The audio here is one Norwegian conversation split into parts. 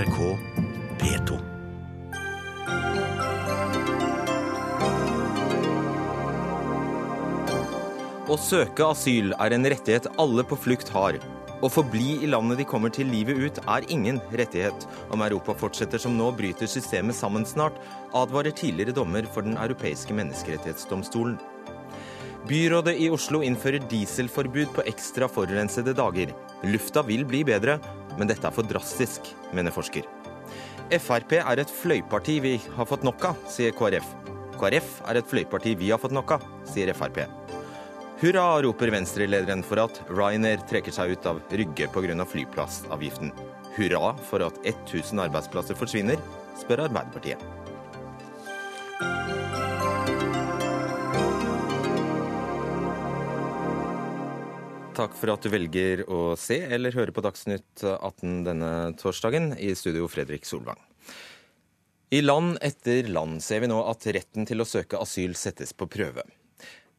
NRK P2. Å søke asyl er en rettighet alle på flukt har. Å forbli i landet de kommer til livet ut, er ingen rettighet. Om Europa fortsetter som nå, bryter systemet sammen snart, advarer tidligere dommer for Den europeiske menneskerettighetsdomstolen. Byrådet i Oslo innfører dieselforbud på ekstra forurensede dager. Lufta vil bli bedre, men dette er for drastisk, mener forsker. Frp er et fløyparti vi har fått nok av, sier KrF. KrF er et fløyparti vi har fått nok av, sier Frp. Hurra, roper Venstre-lederen for at Ryanair trekker seg ut av Rygge pga. flyplassavgiften. Hurra for at 1000 arbeidsplasser forsvinner, spør Arbeiderpartiet. Takk for at du velger å se eller høre på Dagsnytt 18 denne torsdagen. I studio Fredrik Solvang. I land etter land ser vi nå at retten til å søke asyl settes på prøve.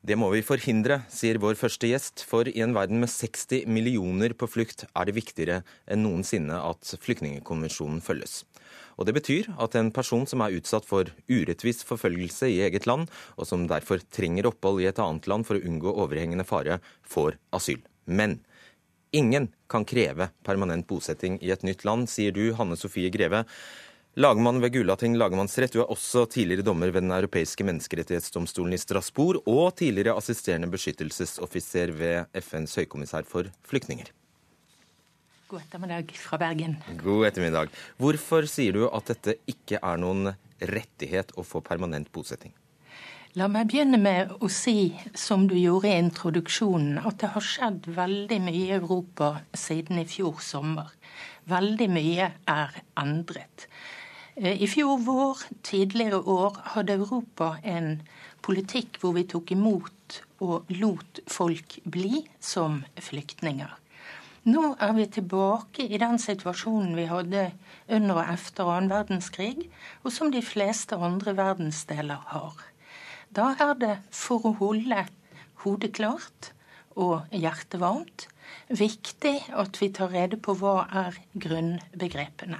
Det må vi forhindre, sier vår første gjest, for i en verden med 60 millioner på flukt er det viktigere enn noensinne at flyktningkonvensjonen følges. Og det betyr at en person som er utsatt for urettvis forfølgelse i eget land, og som derfor trenger opphold i et annet land for å unngå overhengende fare, får asyl. Men ingen kan kreve permanent bosetting i et nytt land, sier du, Hanne Sofie Greve. Lagmann ved Gulating lagmannsrett, du er også tidligere dommer ved Den europeiske menneskerettighetsdomstolen i Strasbourg, og tidligere assisterende beskyttelsesoffiser ved FNs høykommissær for flyktninger. God ettermiddag fra Bergen. God ettermiddag. Hvorfor sier du at dette ikke er noen rettighet å få permanent bosetting? La meg begynne med å si, som du gjorde i introduksjonen, at det har skjedd veldig mye i Europa siden i fjor sommer. Veldig mye er endret. I fjor vår, tidligere år, hadde Europa en politikk hvor vi tok imot og lot folk bli som flyktninger. Nå er vi tilbake i den situasjonen vi hadde under og etter annen verdenskrig, og som de fleste andre verdensdeler har. Da er det for å holde hodet klart og hjertet varmt viktig at vi tar rede på hva er grunnbegrepene.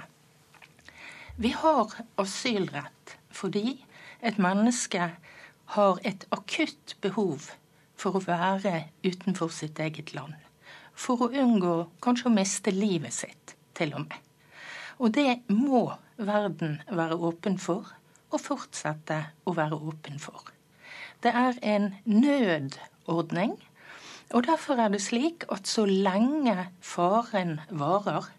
Vi har asylrett fordi et menneske har et akutt behov for å være utenfor sitt eget land. For å unngå kanskje å miste livet sitt, til og med. Og det må verden være åpen for, og fortsette å være åpen for. Det er en nødordning. Og derfor er det slik at så lenge faren varer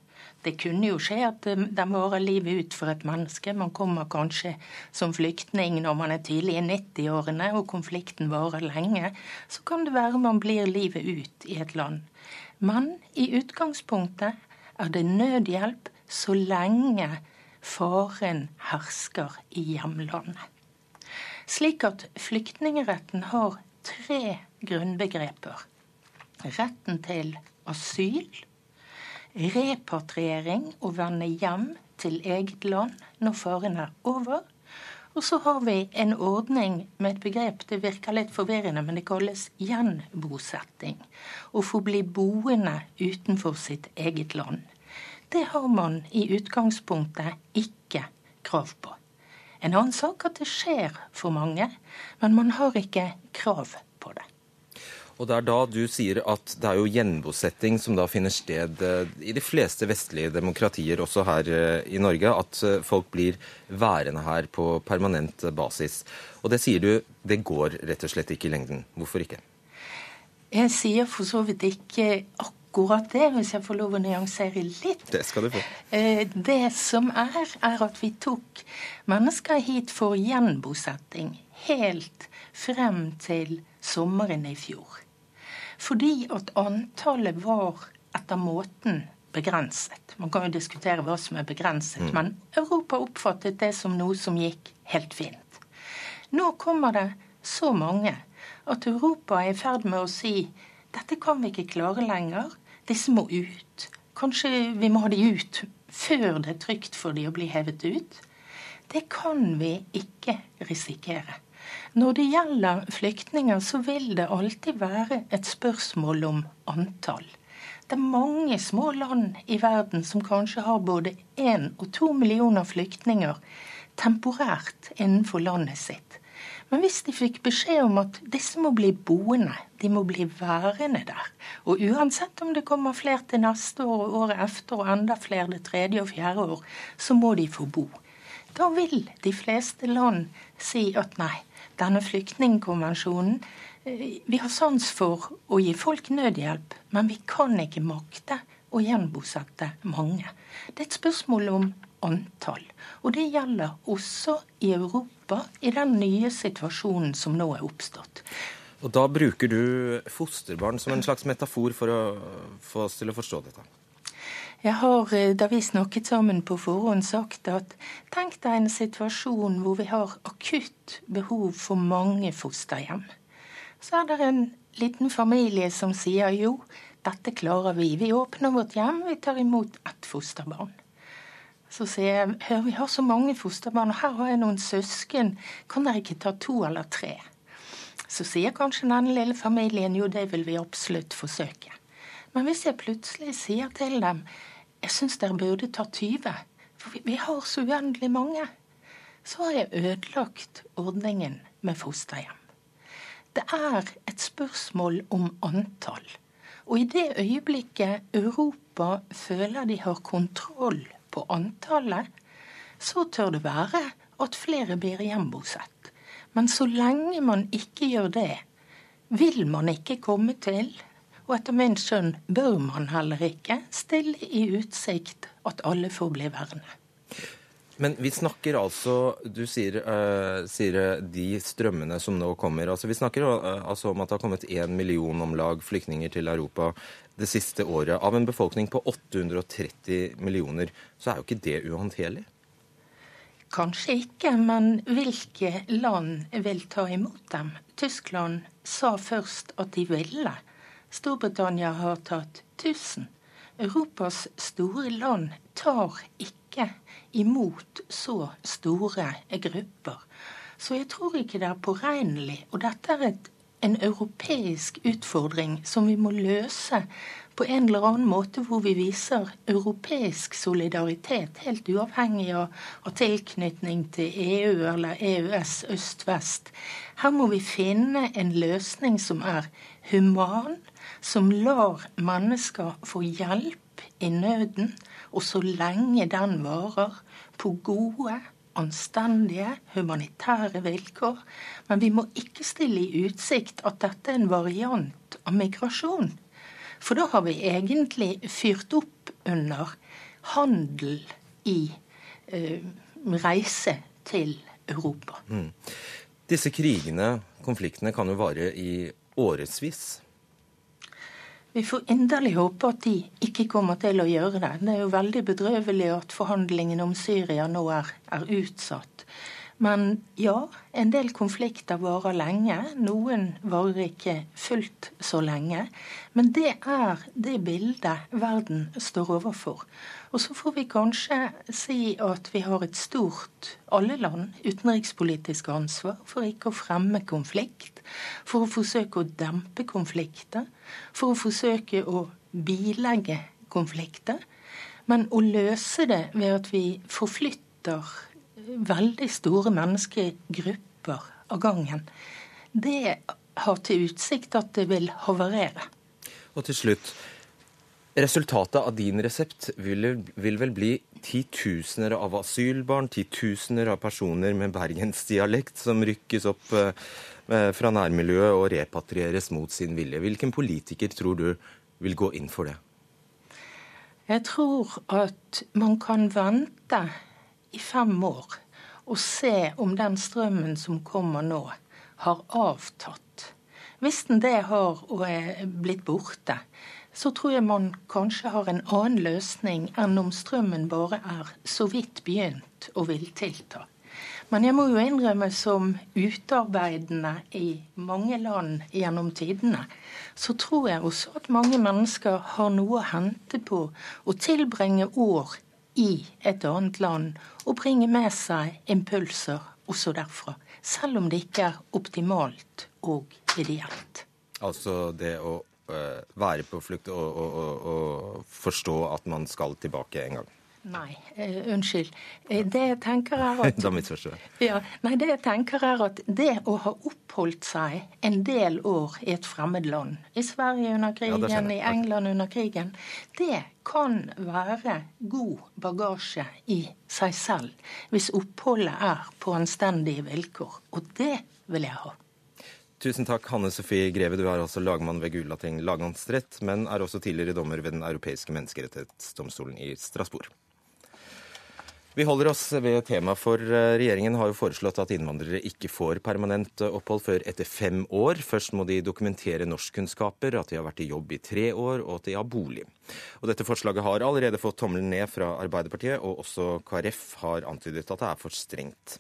Det kunne jo skje at den varer livet ut for et menneske. Man kommer kanskje som flyktning når man er tidlig i 90-årene og konflikten varer lenge. Så kan det være man blir livet ut i et land. Men i utgangspunktet er det nødhjelp så lenge faren hersker i hjemlandet. Slik at flyktningeretten har tre grunnbegreper. Retten til asyl, repatriering, å vende hjem til eget land når faren er over. Og så har vi en ordning med et begrep, det virker litt forvirrende, men det kalles gjenbosetting. Å få bli boende utenfor sitt eget land. Det har man i utgangspunktet ikke krav på. En annen sak at det skjer for mange, men man har ikke krav på det. Og det er da du sier at det er jo gjenbosetting som da finner sted eh, i de fleste vestlige demokratier, også her eh, i Norge, at eh, folk blir værende her på permanent basis. Og det sier du, det går rett og slett ikke i lengden. Hvorfor ikke? Jeg sier for så vidt ikke akkurat akkurat det, hvis jeg får lov å nyansere litt. Det skal du få. Eh, det som er, er at vi tok mennesker hit for gjenbosetting helt frem til sommeren i fjor. Fordi at antallet var etter måten begrenset. Man kan jo diskutere hva som er begrenset, mm. men Europa oppfattet det som noe som gikk helt fint. Nå kommer det så mange at Europa er i ferd med å si dette kan vi ikke klare lenger. Disse må ut. Kanskje vi må ha de ut før det er trygt for de å bli hevet ut? Det kan vi ikke risikere. Når det gjelder flyktninger, så vil det alltid være et spørsmål om antall. Det er mange små land i verden som kanskje har både én og to millioner flyktninger temporært innenfor landet sitt. Men hvis de fikk beskjed om at disse må bli boende, de må bli værende der, og uansett om det kommer flere til neste år og året efter og enda flere det tredje og fjerde år, så må de få bo. Da vil de fleste land si at nei, denne flyktningkonvensjonen eh, Vi har sans for å gi folk nødhjelp, men vi kan ikke makte å gjenbosette mange. Det er et spørsmål om antall. Og det gjelder også i Europa, i den nye situasjonen som nå er oppstått. Og Da bruker du fosterbarn som en slags metafor for å få oss til å forstå dette? Jeg har, eh, da vi snakket sammen på forhånd, sagt at tenk deg en situasjon hvor vi har akutt behov for mange fosterhjem. Så er det en liten familie som sier jo, dette klarer vi. Vi åpner vårt hjem, vi tar imot ett fosterbarn. Så sier jeg hør, vi har så mange fosterbarn, og her har jeg noen søsken, kan dere ikke ta to eller tre? Så sier kanskje denne lille familien jo, det vil vi absolutt forsøke. Men hvis jeg plutselig sier til dem jeg syns dere burde ta 20, for vi, vi har så uendelig mange. Så har jeg ødelagt ordningen med fosterhjem. Det er et spørsmål om antall. Og i det øyeblikket Europa føler de har kontroll på antallet, så tør det være at flere blir gjenbosett. Men så lenge man ikke gjør det, vil man ikke komme til og etter min skjønn bør man heller ikke stille i utsikt at alle får bli værende. Men vi snakker altså Du sier, uh, sier, de strømmene som nå kommer. altså Vi snakker uh, altså om at det har kommet én million om lag flyktninger til Europa det siste året. Av en befolkning på 830 millioner, så er jo ikke det uhåndterlig? Kanskje ikke, men hvilke land vil ta imot dem? Tyskland sa først at de ville. Storbritannia har tatt 1000. Europas store land tar ikke imot så store grupper. Så jeg tror ikke det er påregnelig. Og dette er et, en europeisk utfordring som vi må løse på en eller annen måte hvor vi viser europeisk solidaritet, helt uavhengig av, tilknytning til EU eller EØS øst-vest. Her må vi finne en løsning som er human, som lar mennesker få hjelp i nøden, og så lenge den varer, på gode, anstendige, humanitære vilkår. Men vi må ikke stille i utsikt at dette er en variant av migrasjon. For da har vi egentlig fyrt opp under handel i eh, reise til Europa. Mm. Disse krigene, konfliktene, kan jo vare i årevis. Vi får inderlig håpe at de ikke kommer til å gjøre det. Det er jo veldig bedrøvelig at forhandlingene om Syria nå er, er utsatt. Men ja, en del konflikter varer lenge. Noen varer ikke fullt så lenge. Men det er det bildet verden står overfor. Og så får vi kanskje si at vi har et stort, alle land, utenrikspolitisk ansvar for ikke å fremme konflikt, for å forsøke å dempe konflikter, for å forsøke å bilegge konflikter. Men å løse det ved at vi forflytter veldig store menneskegrupper av gangen, det har til utsikt at det vil havarere. Og til slutt, Resultatet av din resept vil, vil, vel bli titusener av asylbarn, titusener av personer med bergensdialekt som rykkes opp eh, fra nærmiljøet og repatrieres mot sin vilje. Hvilken politiker tror du vil gå inn for det? Jeg tror at man kan vente i fem år og se om den strømmen som kommer nå, har avtatt. Hvis den det har og er blitt borte, så tror jeg man kanskje har en annen løsning enn om strømmen bare er så vidt begynt og vil tilta. Men jeg må jo innrømme som utarbeidende i mange land gjennom tidene, så tror jeg også at mange mennesker har noe å hente på å tilbringe år i et annet land og bringe med seg impulser også derfra. Selv om det ikke er optimalt og ideelt. Altså det å være på flukt og, og, og, og forstå at man skal tilbake en gang? Nei, uh, unnskyld. Eh, det jeg tenker er at Da misforstår jeg. Ja, nei, det jeg tenker er at det å ha oppholdt seg en del år i et fremmed land, i Sverige under krigen, ja, i England under krigen, det kan være god bagasje i seg selv hvis oppholdet er på anstendige vilkår. Og det vil jeg ha. Tusen takk, Hanne Sofie Greve. Du er altså lagmann ved Gulating lagmannsrett, men er også tidligere dommer ved Den europeiske menneskerettighetsdomstolen i Strasbourg. Vi holder oss ved temaet, for eh, regjeringen har jo foreslått at innvandrere ikke får permanent eh, opphold før etter fem år. Først må de dokumentere norskkunnskaper, at de har vært i jobb i tre år, og at de har bolig. Og dette forslaget har allerede fått tommelen ned fra Arbeiderpartiet, og også KrF har antydet at det er for strengt.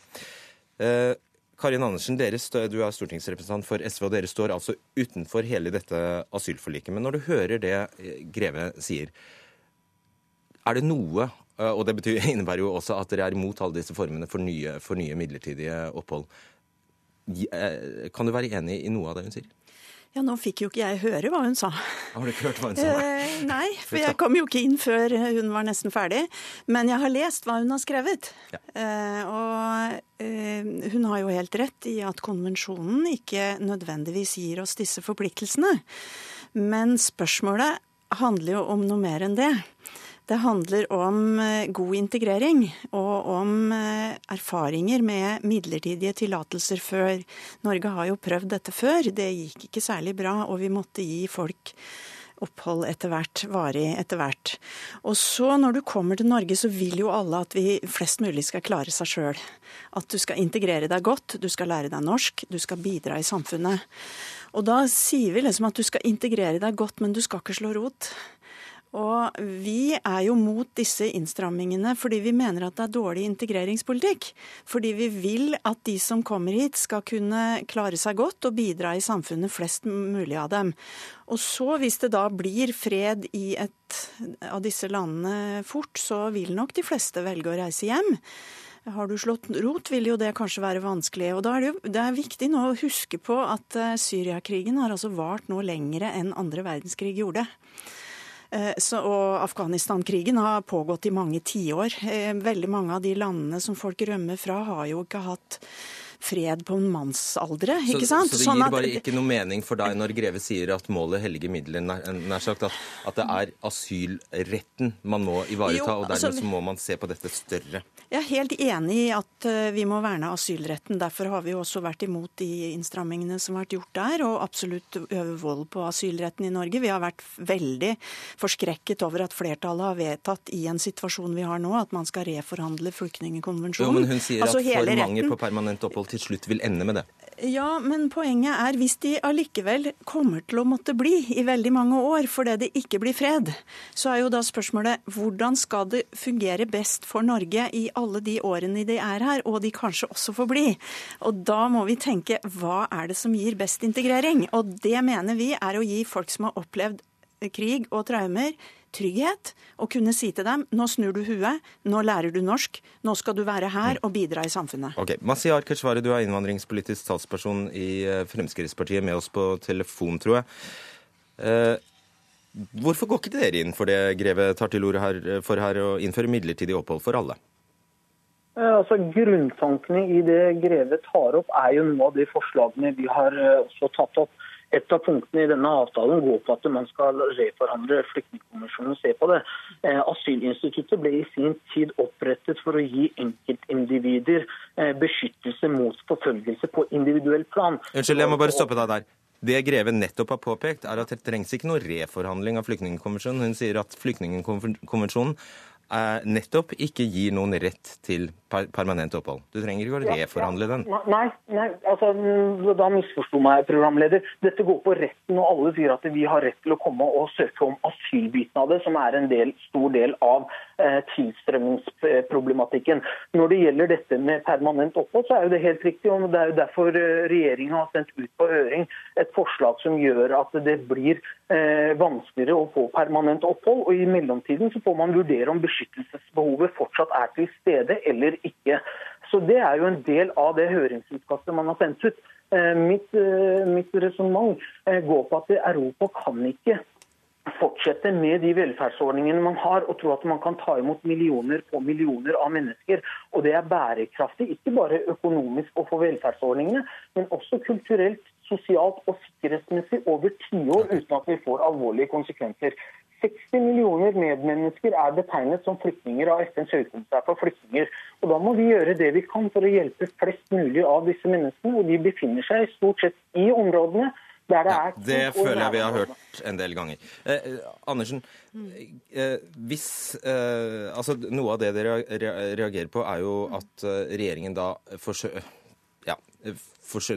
Eh, Karin Andersen, deres, du er stortingsrepresentant for SV, og dere står altså utenfor hele dette asylforliket. Men når du hører det eh, Greve sier, er det noe og det betyr, innebærer jo også at dere er imot alle disse formene for nye, for nye midlertidige opphold. Eh, kan du være enig i noe av det hun sier? Ja, nå fikk jo ikke jeg høre hva hun sa. Har du ikke hørt hva hun sa? Eh, nei, for jeg kom jo ikke inn før hun var nesten ferdig. Men jeg har lest hva hun har skrevet. Ja. Eh, og eh, hun har jo helt rett i at konvensjonen ikke nødvendigvis gir oss disse forpliktelsene. Men spørsmålet handler jo om noe mer enn det. Det handler om eh, god integrering og om eh, erfaringer med midlertidige tillatelser før. Norge har jo prøvd dette før. Det gikk ikke særlig bra, og vi måtte gi folk opphold etter hvert, varig etter hvert. Og så når du kommer til Norge, så vil jo alle at vi flest mulig skal klare seg sjøl. At du skal integrere deg godt, du skal lære deg norsk, du skal bidra i samfunnet. Og da sier vi liksom at du skal integrere deg godt, men du skal ikke slå rot. Og vi er jo mot disse innstrammingene fordi vi mener at det er dårlig integreringspolitikk. Fordi vi vil at de som kommer hit skal kunne klare seg godt og bidra i samfunnet, flest mulig av dem. Og så, hvis det da blir fred i et av disse landene fort, så vil nok de fleste velge å reise hjem. Har du slått rot, vil jo det kanskje være vanskelig. Og da er det, jo, det er viktig nå å huske på at eh, Syriakrigen har altså vart nå lengre enn andre verdenskrig gjorde. Eh, så, og Afghanistan-krigen har pågått i mange tiår. Eh, veldig mange av de landene som folk rømmer fra, har jo ikke hatt fred på en mannsaldre. ikke sant? Så, så det sånn gir bare ikke noe mening for deg når Greve sier at målet helliger middelen, nær sagt at, at, det er asylretten man må ivareta, jo, og dermed altså, så må man se på dette større? Jeg er helt enig i at eh, vi må verne asylretten. Derfor har vi også vært imot de innstrammingene som har vært gjort der, og absolutt øve vold på asylretten i Norge. Vi har vært veldig forskrekket over at flertallet har vedtatt i en situasjon vi har nå, at man skal reforhandle flyktningkonvensjonen. Jo, men hun sier altså, at for mange på permanent opphold til slutt vil ende med det. Ja, men poenget er hvis de allikevel kommer til å måtte bli i veldig mange år fordi det ikke blir fred, så er jo da spørsmålet hvordan skal det fungere best for Norge i alle de årene de er her, og de kanskje også får bli. Og da må vi tenke hva er det som gir best integrering? Og det mener vi er å gi folk som har opplevd krig og traumer, trygghet og kunne si til dem nå snur du huet, nå lærer du norsk, nå skal du være her og bidra i samfunnet. Ok, Masihar Keshvari, du er innvandringspolitisk talsperson i eh, Fremskrittspartiet, med oss på telefon, tror jeg. Eh, hvorfor går ikke dere inn for det Greve tar til orde for her, å innføre midlertidig opphold for alle? Eh, altså, Grunntankene i det Greve tar opp, er jo noe av de forslagene vi har eh, også tatt opp. Et av punktene i denne avtalen går på at man skal reforhandle flyktningkonvensjonen og se på det. Eh, asylinstituttet ble i sin tid opprettet for å gi enkeltindivider eh, beskyttelse mot forfølgelse på individuell plan. Unnskyld, jeg må bare stoppe deg der. Det Greve nettopp har påpekt, er at det trengs ikke noe reforhandling av flyktningkonvensjonen. Hun sier at flyktningkonvensjonen nettopp ikke gir noen rett til permanent opphold. Du trenger ikke å reforhandle den. Nei, nei altså, da misforsto meg programleder. Dette går på retten, og alle sier at vi har rett til å komme og søke om asylbiten av det, som er en del, stor del av eh, tilstrømmingsproblematikken. Når det gjelder dette med permanent opphold, så er jo det helt riktig. og Det er jo derfor regjeringen regjeringa har sendt ut på høring et forslag som gjør at det blir eh, vanskeligere å få permanent opphold. og I mellomtiden så får man vurdere om beskyttelsesbehovet fortsatt er til stede eller ikke. Så Det er jo en del av det høringsutkastet man har sendt ut. Eh, mitt, eh, mitt resonnement går på at Europa kan ikke fortsette med de velferdsordningene man har, og tro at man kan ta imot millioner på millioner av mennesker. Og det er bærekraftig, ikke bare økonomisk å få velferdsordningene, men også kulturelt, sosialt og sikkerhetsmessig over tiår uten at vi får alvorlige konsekvenser. 60 millioner medmennesker er betegnet som flyktninger av FNs høykommissær for flyktninger. Og Da må vi gjøre det vi kan for å hjelpe flest mulig av disse menneskene. og De befinner seg stort sett i områdene der det ja, er Det føler jeg vi har hørt en del ganger. Eh, eh Andersen, eh, hvis eh, Altså, noe av det dere reagerer på, er jo at eh, regjeringen da forsøker ja,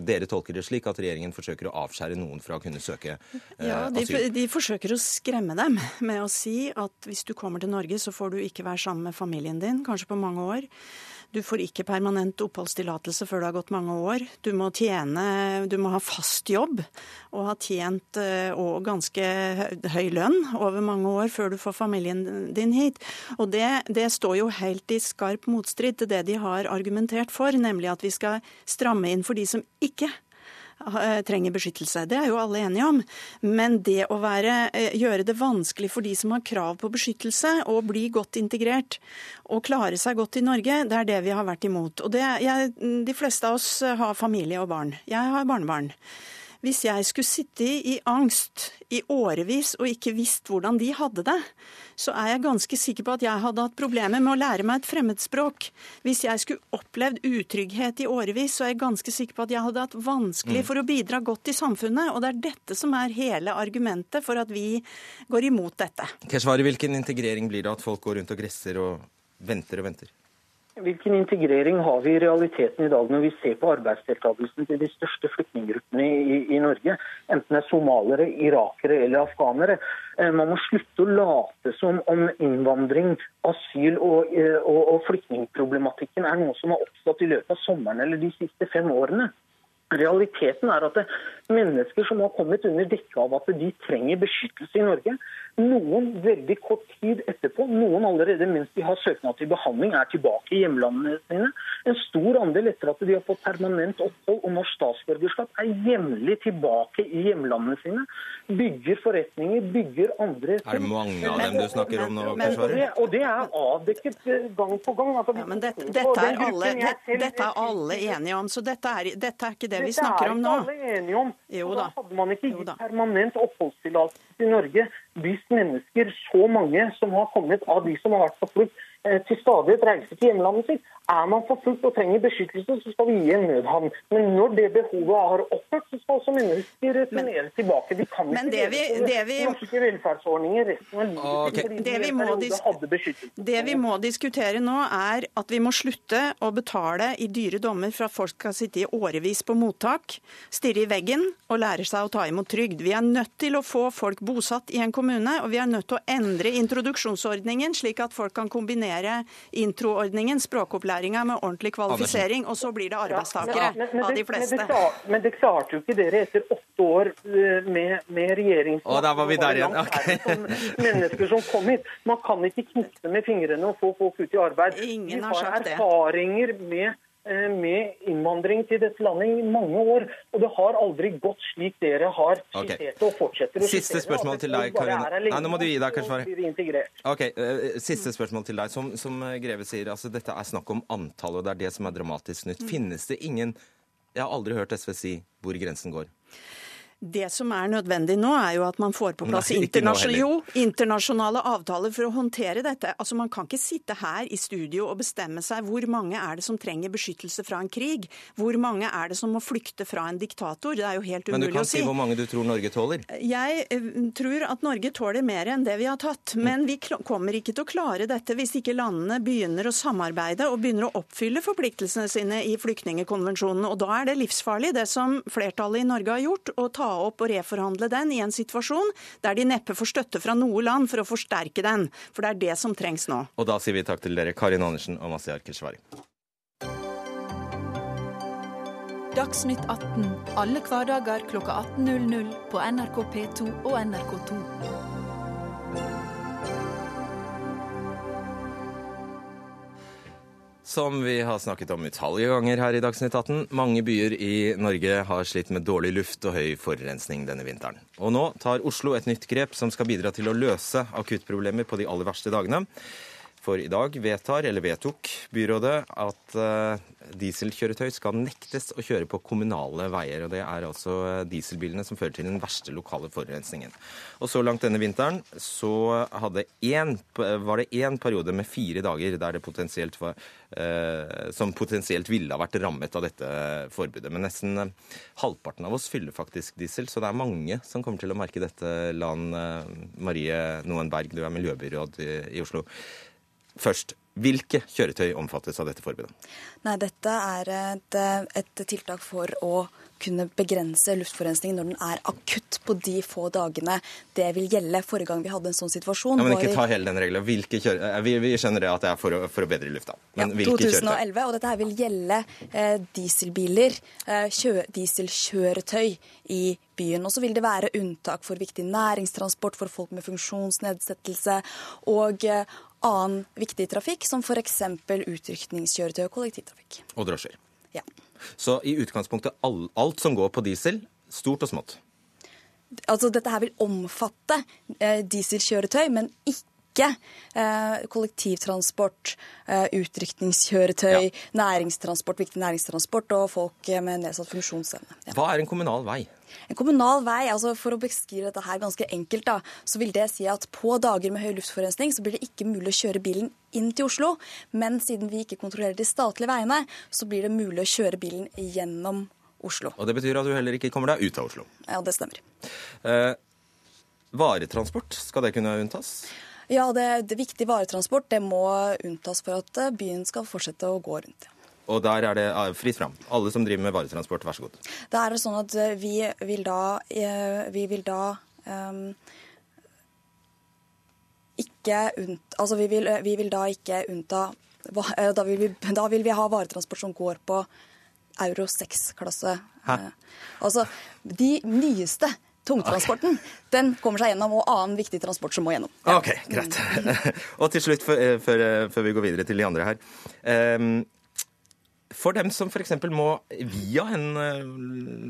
dere tolker det slik at regjeringen forsøker å avskjære noen fra å kunne søke eh, ja, de, asyl? De forsøker å skremme dem med å si at hvis du kommer til Norge, så får du ikke være sammen med familien din, kanskje på mange år. Du får ikke permanent oppholdstillatelse før det har gått mange år. Du må tjene, du må ha fast jobb og ha tjent eh, og ganske høy lønn over mange år før du får familien din hit. Og det, det står jo helt i skarp motstrid til det de har argumentert for, nemlig at vi skal stramme inn for de som ikke Eh, trenger beskyttelse. Det er jo alle enige om. Men det å være, eh, gjøre det vanskelig for de som har krav på beskyttelse, å bli godt integrert og klare seg godt i Norge, det er det vi har vært imot. Og det, jeg, de fleste av oss har familie og barn. Jeg har barnebarn. Hvis jeg skulle sitte i angst i årevis og ikke visst hvordan de hadde det, så er jeg ganske sikker på at jeg hadde hatt problemer med å lære meg et fremmedspråk. Hvis jeg skulle opplevd utrygghet i årevis, så er jeg ganske sikker på at jeg hadde hatt vanskelig mm. for å bidra godt i samfunnet. Og det er dette som er hele argumentet for at vi går imot dette. Keshvari, hvilken integrering blir det at folk går rundt og gresser og venter og venter? Hvilken integrering har vi i realiteten i dag når vi ser på arbeidsdeltakelsen til de største flyktninggruppene i, i, Norge, enten det er somalere, irakere eller afghanere? Eh, man må slutte å late som om innvandring, asyl og, eh, og, og flyktningproblematikken er noe som har oppstått i løpet av sommeren eller de siste fem årene. Realiteten er at det er mennesker som har kommet under dekke av at de trenger beskyttelse i Norge, noen veldig kort tid etterpå, noen allerede mens de har søknad til behandling, er tilbake i hjemlandene sine. En stor andel etter at de har fått permanent opphold og norsk statsborgerskap, er jevnlig tilbake i hjemlandene sine. Bygger forretninger, bygger andre Er det mange av dem du snakker om nå? Men, og, det, og det er avdekket eh, gang på gang. Altså, ja, men dette, dette, er alle, det, dette, er alle, enige om, så dette er, dette er ikke det vi snakker om nå. Dette er ikke alle enige om. Jo da. da hadde man ikke gitt permanent oppholdstillatelse i Norge hvis mennesker, så mange som har kommet av de som har vært på flukt, til stadighet reiser til hjemlandet sitt. Er man forfulgt og trenger beskyttelse, så skal vi gi en nødhavn. Men når det behovet har opphørt, så skal også mennesker returnere tilbake. De kan ikke det vi, det vi, norske velferdsordninger resten av livet okay. fordi det vi, må hadde beskyttelse. Det vi må diskutere nå, er at vi må slutte å betale i dyre dommer for at folk skal sitte i årevis på mottak, stirre i veggen og lære seg å ta imot trygd. Vi er nødt til å få folk bosatt i en kommune, og vi er nødt til å endre introduksjonsordningen, slik at folk kan kombinere introordningen, språkopplæringa, med ordentlig kvalifisering, og så blir det arbeidstakere ja, men, men, av de fleste. Men det, men det, klarte jo ikke dere etter åtte år eh, med, med regjeringsmakt. Og der var vi der igjen. Okay. Som mennesker som kom hit. Man kan ikke knipse med fingrene og få folk ut i arbeid. Ingen har sagt det. Vi har erfaringer med med innvandring til dette landet i mange år. Og det har aldri gått slik dere har skissert okay. og fortsetter å Siste spørsmål til deg, Karina. Nei, nå må du gi deg, kanskje. Ok, uh, Siste spørsmål til deg. Som, som Greve sier, altså dette er snakk om antall, og det er det som er dramatisk nytt. Mm. Finnes det ingen Jeg har aldri hørt SV si hvor grensen går. Det som er nødvendig nå, er jo at man får på plass Nei, internasjonale, jo, internasjonale avtaler for å håndtere dette. Altså Man kan ikke sitte her i studio og bestemme seg hvor mange er det som trenger beskyttelse fra en krig. Hvor mange er det som må flykte fra en diktator. Det er jo helt umulig å si. Men du kan si hvor mange du tror Norge tåler? Jeg eh, tror at Norge tåler mer enn det vi har tatt. Men vi kommer ikke til å klare dette hvis ikke landene begynner å samarbeide og begynner å oppfylle forpliktelsene sine i flyktningkonvensjonene. Og da er det livsfarlig, det som flertallet i Norge har gjort. å ta ta opp og reforhandle den i en situasjon der de neppe får støtte fra noe land for å forsterke den. For det er det som trengs nå. Og da sier vi takk til dere, Karin Andersen og Masiar Keshvari. Dagsnytt 18 alle hverdager klokka 18.00 på NRK P2 og NRK2. Som vi har snakket om utallige ganger her i Dagsnytt 18, mange byer i Norge har slitt med dårlig luft og høy forurensning denne vinteren. Og nå tar Oslo et nytt grep som skal bidra til å løse akuttproblemer på de aller verste dagene. For i dag vedtar, eller vedtok, byrådet at uh, dieselkjøretøy skal nektes å kjøre på kommunale veier. og Det er altså uh, dieselbilene som fører til den verste lokale forurensningen. Og Så langt denne vinteren så en, var det én periode med fire dager der det potensielt var, uh, som potensielt ville ha vært rammet av dette forbudet. Men nesten halvparten av oss fyller faktisk diesel, så det er mange som kommer til å merke dette. Lan Marie Noen Berg, du er miljøbyråd i Oslo. Først, hvilke kjøretøy omfattes av dette forbudet? Nei, Dette er et, et, tiltak for å kunne begrense luftforurensning når den er akutt på de få dagene det vil gjelde. Forrige gang vi hadde en sånn situasjon ja, Men ikke ta hele den regla. Eh, vi, vi, skjønner det at det er for å, for å bedre lufta. Men ja, hvilke 2011, kjøretøy? Og dette her vil gjelde eh, dieselbiler, eh, kjø, dieselkjøretøy i byen. Og så vil det være unntak for viktig næringstransport for folk med funksjonsnedsettelse og eh, annen viktig trafikk, som f.eks. utrykningskjøretøy og kollektivtrafikk. Og drosjer. Ja. Så i utgangspunktet alt, alt som går på diesel, stort og smått? Altså Dette her vil omfatte eh, dieselkjøretøy, men ikke ikke eh, kollektivtransport, eh, utrykningskjøretøy, ja. næringstransport, viktig næringstransport og folk med nedsatt funksjonsevne. Ja. Hva er en kommunal vei? En kommunal vei, altså For å beskrive dette her ganske enkelt, da, så vil det si at på dager med høy luftforurensning så blir det ikke mulig å kjøre bilen inn til Oslo. Men siden vi ikke kontrollerer de statlige veiene, så blir det mulig å kjøre bilen gjennom Oslo. Og Det betyr at du heller ikke kommer deg ut av Oslo? Ja, det stemmer. Eh, varetransport, skal det kunne unntas? Ja, det, det viktig varetransport det må unntas for at byen skal fortsette å gå rundt. Og der er det eh, fritt fram. Alle som driver med varetransport, vær så god. Da er det sånn at eh, vi vil da, eh, vi vil da um, ikke unnt, Altså vi vil, vi vil, da ikke unnta da vil, vi, da vil vi ha varetransport som går på euro 6-klasse. Altså de nyeste tungtransporten, den kommer seg gjennom, og annen viktig transport som må gjennom. Ja. OK, greit. og til slutt, før, før, vi går videre til de andre her. Um, for dem som f.eks. må via en eh,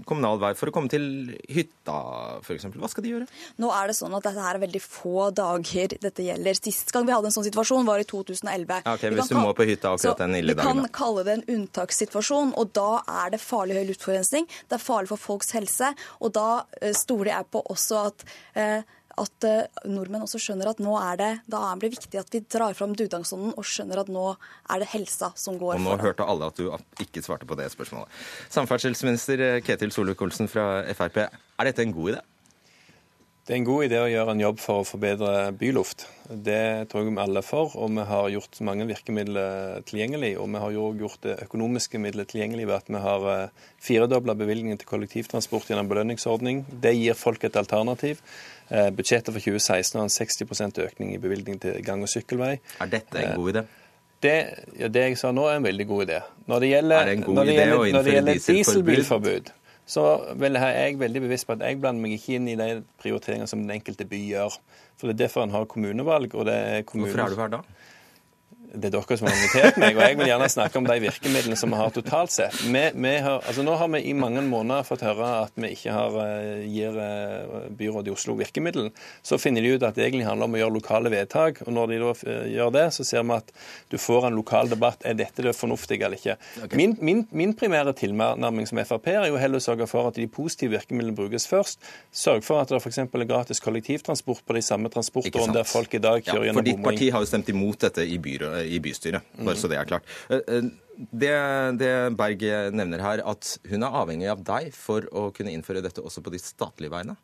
kommunal vei for å komme til hytta f.eks., hva skal de gjøre? Nå er det sånn at dette er veldig få dager dette gjelder. Sist gang vi hadde en sånn situasjon, var i 2011. Ja, okay, hvis du må på hytta akkurat den ille dagen. Vi kan kalle det en unntakssituasjon, og da er det farlig høy luftforurensning. Det er farlig for folks helse, og da uh, stoler jeg på også at uh, at uh, nordmenn også skjønner at nå er det, da er det viktig at vi drar fram dugnadsånden og skjønner at nå er det helsa som går Og nå hørte alle at du ikke svarte på det spørsmålet. Samferdselsminister eh, Ketil Solvik-Olsen fra Frp, er dette en god idé? Det er en god idé å gjøre en jobb for å forbedre byluft. Det tror jeg vi alle er for, og vi har gjort mange virkemidler tilgjengelig. Og vi har jo gjort det økonomiske midler tilgjengelig ved at vi har eh, firedobla bevilgningen til kollektivtransport gjennom belønningsordning. Det gir folk et alternativ. Eh, budsjettet for 2016 har en 60% økning i bevilgning til gang- og sykkelvei. Er dette en god idé? Det, ja, det jeg sa nå, er en veldig god idé. Når det gjelder, er det en god idé gjelder, å innføre dieselbilforbud? så er jeg veldig bevisst på at jeg blander meg ikke inn i de prioriteringene som den enkelte by gjør. For Det er derfor en har kommunevalg. og det er kommunen... Hvorfor er du her da? Det er dere som har invitert meg, og jeg vil gjerne snakke om de virkemidlene som vi har totalt sett. Vi, vi har, altså nå har vi i mange måneder fått høre at vi ikke har, eh, gir eh, byrådet i Oslo virkemiddel. Så finner de ut at det egentlig handler om å gjøre lokale vedtak. og Når de da eh, gjør det, så ser vi at du får en lokal debatt. Er dette det fornuftige eller ikke? Okay. Min, min, min, primære tilnærming som Frp er jo heller å sørge for at de positive virkemidlene brukes først. Sørg for at det f.eks. er gratis kollektivtransport på de samme transportårene der folk i dag kjører ja, gjennom bomring. For ditt parti har jo stemt imot dette i byrådet i bystyret, bare så det er klart. Eh, eh, det, det, Berg nevner her, at hun er avhengig av deg for å kunne innføre dette også på de statlige veiene?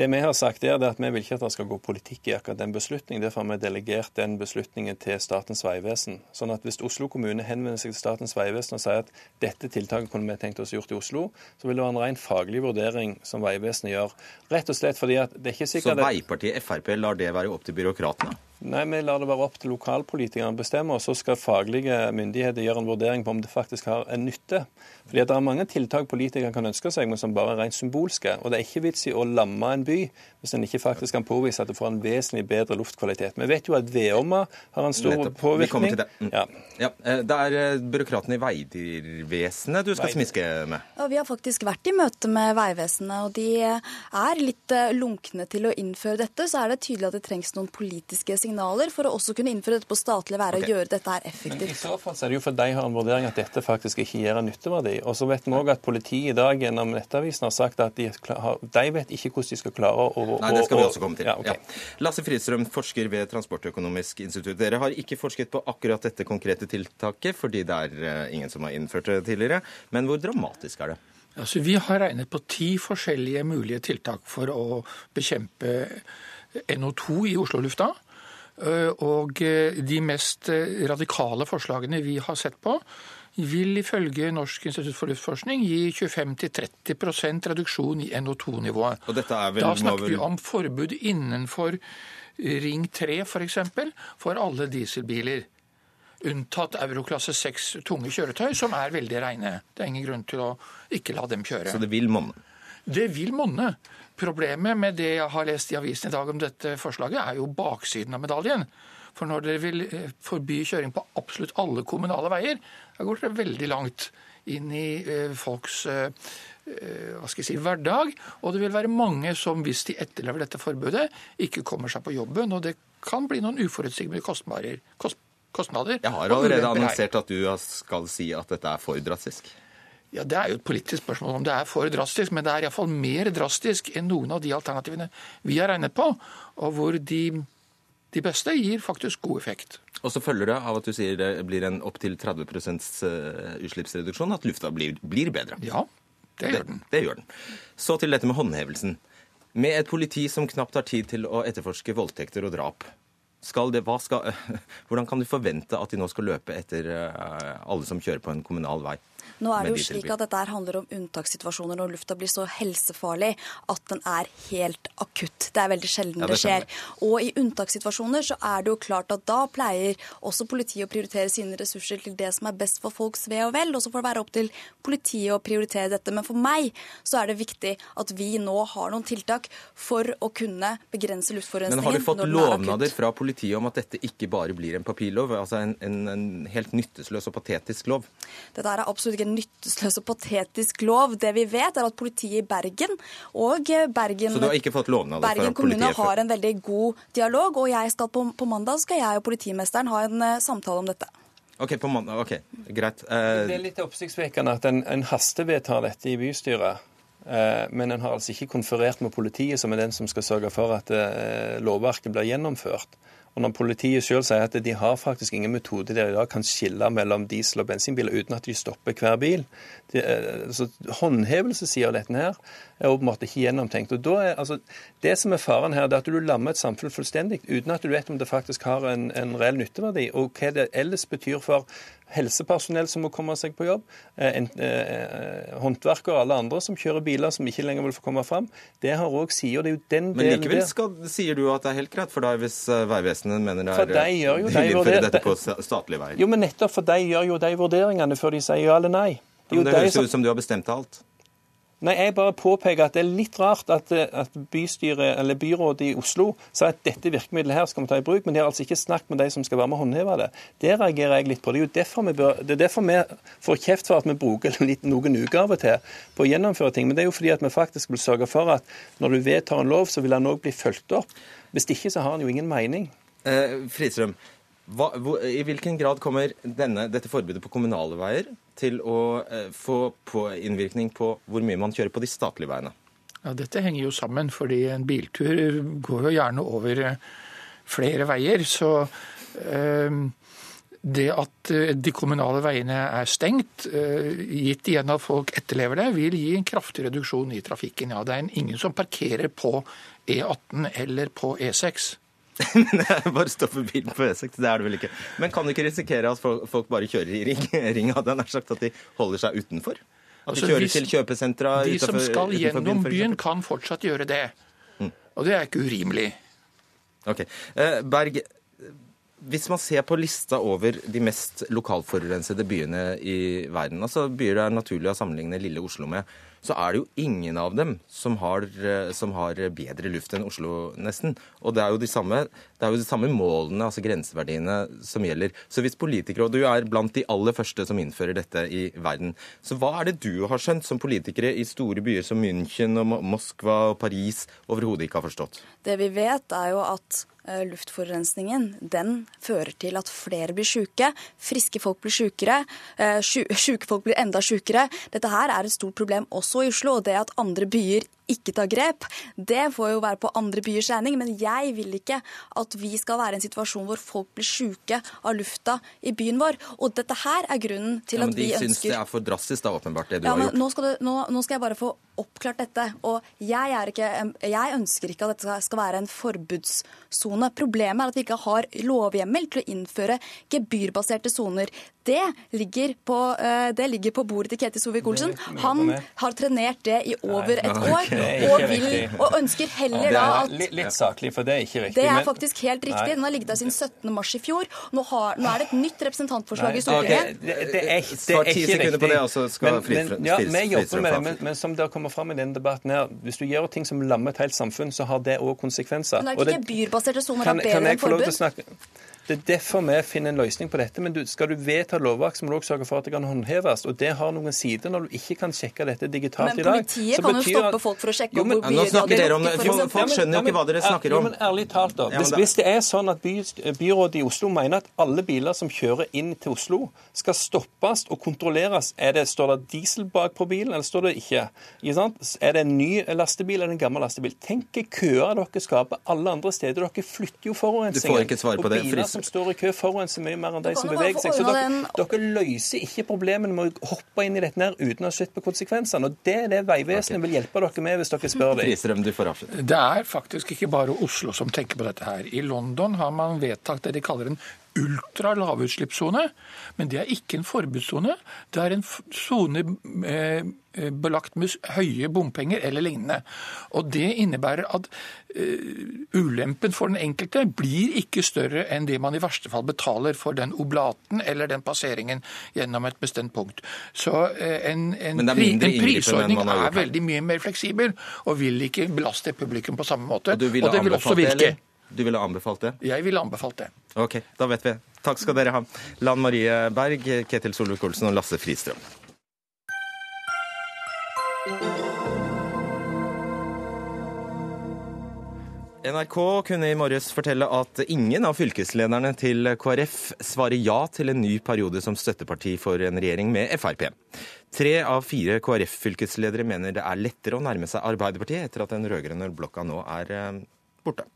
Det vi har sagt er at Vi vil ikke at det skal gå politikk i akkurat den beslutningen. Derfor har vi delegert den beslutningen til Statens vegvesen. Sånn at Hvis Oslo kommune henvender seg til Statens vegvesen og sier at dette tiltaket kunne vi tenkt oss gjort i Oslo, så vil det være en ren faglig vurdering som Vegvesenet gjør. Rett og slett fordi at det er ikke sikkert... Så Veipartiet Frp lar det være opp til byråkratene? Nei, Vi lar det være opp til lokalpolitikerne å bestemme, og så skal faglige myndigheter gjøre en vurdering på om det faktisk har en nytte. Fordi Det er mange tiltak politikere kan ønske seg, men som bare er rent symbolske. Og Det er ikke vits i å lamme en by hvis en ikke faktisk kan påvise at det får en vesentlig bedre luftkvalitet. Vi vet jo at vedovner har en stor Nettopp. Vi påvirkning. det. Mm. Ja. Ja, eh, det er eh, byråkratene i Vegvesenet du skal Vei- smiske med. Ja, vi har faktisk vært i møte med Vegvesenet, og de er litt eh, lunkne til å innføre dette. Så er det tydelig at det trengs noen politiske signaler for å også kunne innføre dette på statlig være Ok. og gjøre dette her Men I så fall så er det jo for de har en vurdering at dette faktisk ikke gir en nytteverdi. Og så vet vi òg at politiet i dag gjennom Nettavisen har sagt at de, har, de vet ikke hvordan de skal klare å Nei, det skal vi også komme til. Ja, okay. Ja. Lasse Fridstrøm, forsker ved Transportøkonomisk institutt. Dere har ikke forsket på akkurat dette konkrete tiltaket, fordi det er eh, ingen som har innført det tidligere. Men hvor dramatisk er det? Altså, vi har regnet på ti forskjellige mulige tiltak for å bekjempe NO2 i Oslo-lufta. Eh, Og eh, de mest eh, radikale forslagene vi har sett på, vil ifølge Norsk institutt for luftforskning gi 25-30% reduksjon i NO2-nivået. Og dette er vel, Da snakker vi om forbud innenfor Ring 3 f.eks. For, for alle dieselbiler. Unntatt euroklasse 6 tunge kjøretøy, som er veldig reine. Det er ingen grunn til å ikke la dem kjøre. Så det vil monne. Det vil monne. Problemet med det jeg har lest i avisen i dag om dette forslaget, er jo baksiden av medaljen. For når dere vil eh, forby kjøring på absolutt alle kommunale veier, da går dere veldig langt inn i eh, folks eh, hva skal jeg si, hverdag. Og det vil være mange som, hvis de etterlever dette forbudet, ikke kommer seg på jobben. Og det kan bli noen uforutsigbare kostnader. Kostnader Jeg har allerede annonsert at du skal si at dette er for drastisk. Ja, Det er jo et politisk spørsmål om det er for drastisk, men det er iallfall mer drastisk enn noen av de alternativene vi har regnet på, og hvor de, de beste gir faktisk god effekt. Og så følger det av at du sier det blir en opptil 30 eh, utslippsreduksjon, at lufta blir, blir bedre. Ja, det gjør den. Det gjør den. Så til dette med håndhevelsen. Med et politi som knapt har tid til å etterforske voldtekter og drap, skal det, skal, hvordan kan du forvente at de nå skal løpe etter eh, alle som kjører på en kommunal vei? Nå er det jo slik at dette handler om unntakssituasjoner når lufta blir så helsefarlig at den er helt akutt. Det er veldig sjelden Ja, det det skjer. Og i unntakssituasjoner så er det jo klart at da pleier også politiet å prioritere sine ressurser til det som er best for folks ve og vel. Og så får det være opp til politiet å prioritere dette. Men for meg så er det viktig at vi nå har noen tiltak for å kunne begrense luftforurensningen. Men har du fått er lovnader fra politiet om at dette ikke bare blir en papirlov, altså en, en, en helt nytteløs og patetisk lov? Dette er absolutt ikke en nytteløs og patetisk lov. Det vi vet, er at politiet i Bergen og Bergen Så du har ikke fått lovnad Bergen fra kommune politiet har en veldig god dialog, og jeg skal på, på mandag skal jeg og politimesteren ha en eh, samtale om dette. Ok, på mandag. Ok, greit. Uh... Det er litt oppsiktsvekkende at en, en hastevedtar dette i bystyret. eh, Men en har altså ikke konferert med politiet, som er den som skal sørge for at lovverket blir gjennomført. Og når politiet selv sier at de har faktisk ingen metode der i dag kan skille mellom diesel- og bensinbiler uten at de stopper hver bil. de, altså, så Håndhevelsessida av dette her er åpenbart ikke gjennomtenkt. Og da er, altså, Det som er faren her, det er at du lammer et samfunn fullstendig uten at du vet om det faktisk har en, en reell nytteverdi, og hva det ellers betyr for helsepersonell som må komme seg på jobb, eh, en, eh, håndverkere og alle andre som kjører biler som ikke lenger vil få komme fram. Det har òg sider. Det er jo den Men delen likevel der. skal, sier du at det er helt greit for deg hvis eh, Vegvesenet mener det er de eh, gjør jo- de innføre dette på sta- statlige veier. Jo, men nettopp for de gjør jo de vurderingene før de sier ja eller nei. Det det de høres som- jo ut som du har bestemt alt. Nei, jeg bare påpeker at det er litt rart at, eh, at bystyret, eller byrådet i Oslo sa at dette virkemidlet her skal vi ta i bruk, men de har altså ikke snakket med de som skal være med å håndheve det. Det reagerer jeg litt på. Det er jo derfor vi, bør, det er derfor vi får kjeft for at vi bruker litt, noen uker av og til på å gjennomføre ting. Men det er jo fordi at vi faktisk vil sørge for at når du vedtar en lov, så vil den òg bli fulgt opp. Hvis ikke så har den jo ingen mening. Eh, Fridstrøm, hva, hvor, i hvilken grad kommer denne, dette forbudet på kommunale veier til å eh, få på innvirkning på hvor mye man kjører på de statlige veiene? Ja, Dette henger jo sammen, fordi en biltur går jo gjerne over eh, flere veier. Så eh, det at eh, de kommunale veiene er stengt, eh, gitt igjen at folk etterlever det, vil gi en kraftig reduksjon i trafikken. Ja, Det er ingen som parkerer på E18 eller på E E6. bare stopper bilen på E6, det er det vel ikke. Men kan du ikke risikere at folk, bare kjører i ring, ring hadde jeg nær sagt, at de holder seg utenfor? At de Altså, kjører hvis- til kjøpesentra De som skal utenfor gjennom byen, kan fortsatt gjøre det. Og det er ikke urimelig. Ok. Eh, Berg, hvis man ser på lista over de mest lokalforurensede byene i verden, altså byer det er naturlig å sammenligne lille Oslo med, så er det jo ingen av dem som har, eh, som har bedre luft enn Oslo, nesten. Og det er de samme, det er jo de samme målene, altså grenseverdiene, som gjelder. Så hvis politikere, og du er blant de aller første som innfører dette i verden, så hva er det du har skjønt som politikere i store byer som München og Moskva og Paris overhodet ikke har forstått? Det vi vet, er jo at luftforurensningen den fører til at flere blir syke. Friske folk blir sykere. Syke eh, folk blir enda sykere. Dette her er et stort problem også i Oslo. og Det at andre byer ikke tar grep, det får jo være på andre byers regning. Men jeg vil ikke at vi skal være i en situasjon hvor folk blir syke av lufta i byen vår. Og dette her er grunnen til ja, at vi ønsker Men de syns det er for drastisk, da, åpenbart, det du ja, har gjort. Nå skal, du, nå, nå skal, jeg bare få oppklart dette. Og jeg, ikke, jeg ønsker ikke at dette skal være en forbudssone. Problemet er at vi ikke har lovhjemmel til å innføre gebyrbaserte soner. Det ligger, på, eh, det ligger på bordet til Ketil Solvik-Olsen. Han har trenert det i over et år og, vil, og ønsker heller da at litt, litt saklig, for det er ikke riktig. Det er faktisk helt riktig. Den har ligget der siden 17. mars i fjor. Nå, har, nå er det et nytt representantforslag i Stortinget. Okay. Det, det, er, det er ikke riktig. På det, og så skal men, men, ja, vi jobber med det, men, men som det har kommet fram i denne debatten her, hvis du gjør ting som lammer et helt samfunn, så har det òg konsekvenser. Men er ikke byrbaserte soner bedre enn forbud? Det er derfor vi finner en løsning på dette. Men du, skal du vedta lovverk, så må du også sørge for at det kan håndheves. Og det har noen sider når du ikke kan sjekke dette digitalt i dag. Men politiet kan jo stoppe at... folk for å sjekke jo, men, hvor mye de har drukket. Folk skjønner jo ikke hva dere snakker om. Ja, men ærlig talt da, hvis, hvis det er sånn at by, byrådet i Oslo mener at alle biler som kjører inn til Oslo, skal stoppes og kontrolleres, er det, står det diesel bak på bilen, eller står det ikke? ikke er det en ny lastebil eller en gammel lastebil? Tenk køer dere skaper alle andre steder. Dere flytter jo forurensningen. Du får ikke svar på det som står i kø, forurenser mye mer enn de som beveger seg. Så dere, den... dere, løser ikke problemene med å hoppe inn i dette her uten å ha sett på konsekvensene. Og Det er det Vegvesenet okay. vil hjelpe dere med hvis dere spør dem. Det er faktisk ikke bare Oslo som tenker på dette her. I London har man vedtatt det de kaller en ultralavutslippssone, men det er ikke en forbudssone. Det er en sone eh, eh, belagt med høye bompenger eller lignende. Og Det innebærer at uh, ulempen for den enkelte blir ikke større enn det man i verste fall betaler for den oblaten eller den passeringen gjennom et bestemt punkt. Så en, en, en prisordning er veldig mye mer fleksibel og vil ikke belaste publikum på samme måte. Og, og det vil også virke. Du ville anbefalt det? Jeg ville anbefalt det. Ok, da vet vi. Takk skal dere ha. Lan Marie Berg, Ketil Solvik-Olsen og Lasse Fristrøm. NRK kunne i morges fortelle at ingen av fylkeslederne til KrF svarer ja til en ny periode som støtteparti for en regjering med Frp. Tre av fire KrF-fylkesledere mener det er lettere å nærme seg Arbeiderpartiet etter at den rød-grønne blokka nå er eh, borte.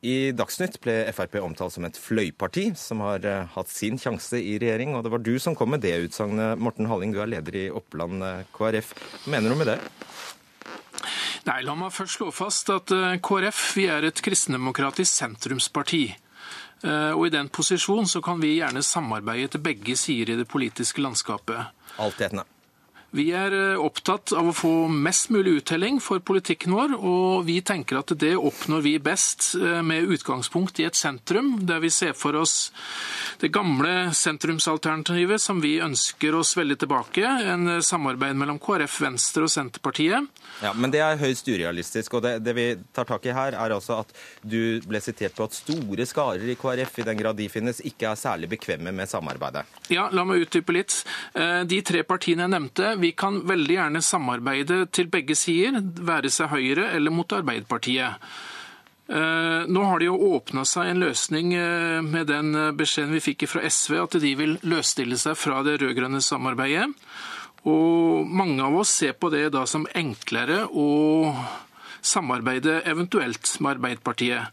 I Dagsnytt ble Frp omtalt som et fløyparti som har uh, hatt sin sjanse i regjering. Og det var du som kom med det utsagnet, Morten Halling. Du er leder i Oppland uh, KrF. Hva mener du med det? Nei, La meg først slå fast at uh, KrF vi er et kristendemokratisk sentrumsparti. Og I den posisjon så kan vi gjerne samarbeide til begge sider i det politiske landskapet. Altetende. Vi er eh, opptatt av å få mest mulig uttelling for politikken vår, og vi tenker at det oppnår vi best eh, med utgangspunkt i et sentrum, der vi ser for oss det gamle sentrumsalternativet som vi ønsker oss veldig tilbake, en eh, samarbeid mellom KrF, Venstre og Senterpartiet. Ja, Men det er høyst urealistisk. og det, det, vi tar tak i her, er altså at du ble sitert på at store skarer i KrF, i den grad de finnes, ikke er særlig bekvemme med samarbeidet. Ja, la meg utdype litt. De tre partiene jeg nevnte, vi kan veldig gjerne samarbeide til begge sider, være seg Høyre eller mot Arbeiderpartiet. Eh, nå har det jo åpna seg en løsning eh, med den beskjeden vi fikk fra SV, at de vil løsstille seg fra det rød-grønne samarbeidet. Og mange av oss ser på det da som enklere å samarbeide eventuelt med Arbeiderpartiet.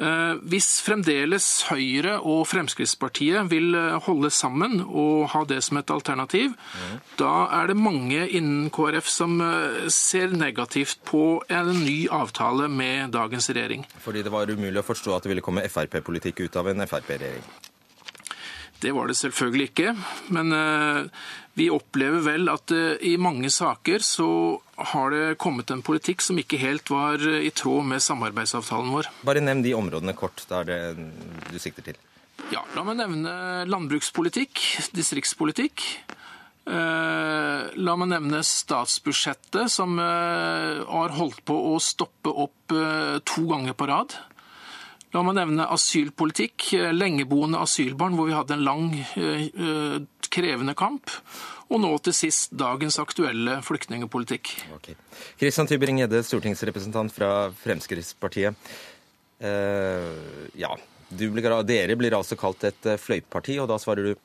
Eh, hvis fremdeles Høyre og Fremskrittspartiet vil eh, holde sammen og ha det som et alternativ, mm. da er det mange innen KrF som eh, ser negativt på en ny avtale med dagens regjering. Fordi det var umulig å forstå at det ville komme Frp-politikk ut av en Frp-regjering? Det var det selvfølgelig ikke. Men vi opplever vel at i mange saker så har det kommet en politikk som ikke helt var i tråd med samarbeidsavtalen vår. Bare nevn de områdene kort der det du sikter til. Ja, la meg nevne landbrukspolitikk, distriktspolitikk. Eh, la meg nevne statsbudsjettet, som eh, har holdt på å stoppe opp eh, to ganger på rad. La meg nevne asylpolitikk, lengeboende asylbarn, hvor vi hadde en lang, krevende kamp. Og nå til sist dagens aktuelle flyktningepolitikk. Okay. Christian Tybring-Gjedde, stortingsrepresentant fra Fremskrittspartiet. Uh, ja, blir, dere blir altså kalt et fløyparti, og da svarer du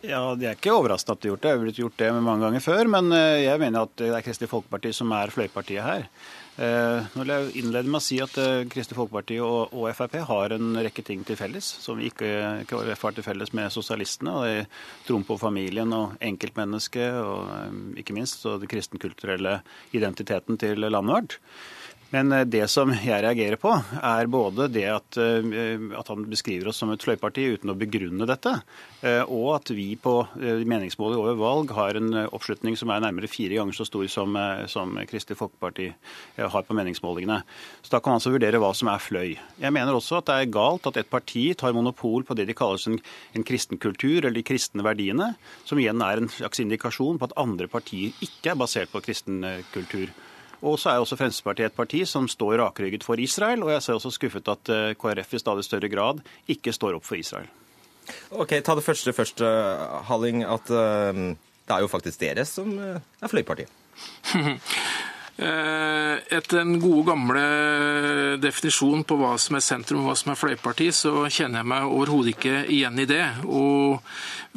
ja, det er ikke overraskende at du har gjort det. Jeg har gjort det mange ganger før. Men eh, jeg mener at det er Kristelig Folkeparti som er fløypartiet her. Eh, nå vil jeg innlede med å si at eh, Kristelig Folkeparti og, og Frp har en rekke ting til felles som vi ikke, ikke har til felles med sosialistene. og det Troen på familien og enkeltmennesket, og ikke minst og den kristenkulturelle identiteten til landet vårt. Men eh, det som jeg reagerer på, er både det at, eh, at han beskriver oss som et fløyparti uten å begrunne dette, eh, og at vi på meningsmålet over valg har en oppslutning som er nærmere fire ganger så stor som, som Kristelig Folkeparti har på meningsmålingene. Så Da kan man altså vurdere hva som er fløy. Jeg mener også at det er galt at et parti tar monopol på det de kaller en, en kristen kultur, eller de kristne verdiene, som igjen er en slags indikasjon på at andre partier ikke er basert på kristen kultur. Og så er også Fremskrittspartiet et parti som står rakrygget for Israel, og jeg ser også skuffet at eh, KrF i stadig større grad ikke står opp for Israel. Ok, Ta det første først, eh, Halling. At uh, det er jo faktisk dere som er fløypartiet. Eh, etter den gode, gamle definisjonen på hva som er sentrum og hva som er fløyparti, så kjenner jeg meg overhodet ikke igjen i det. Og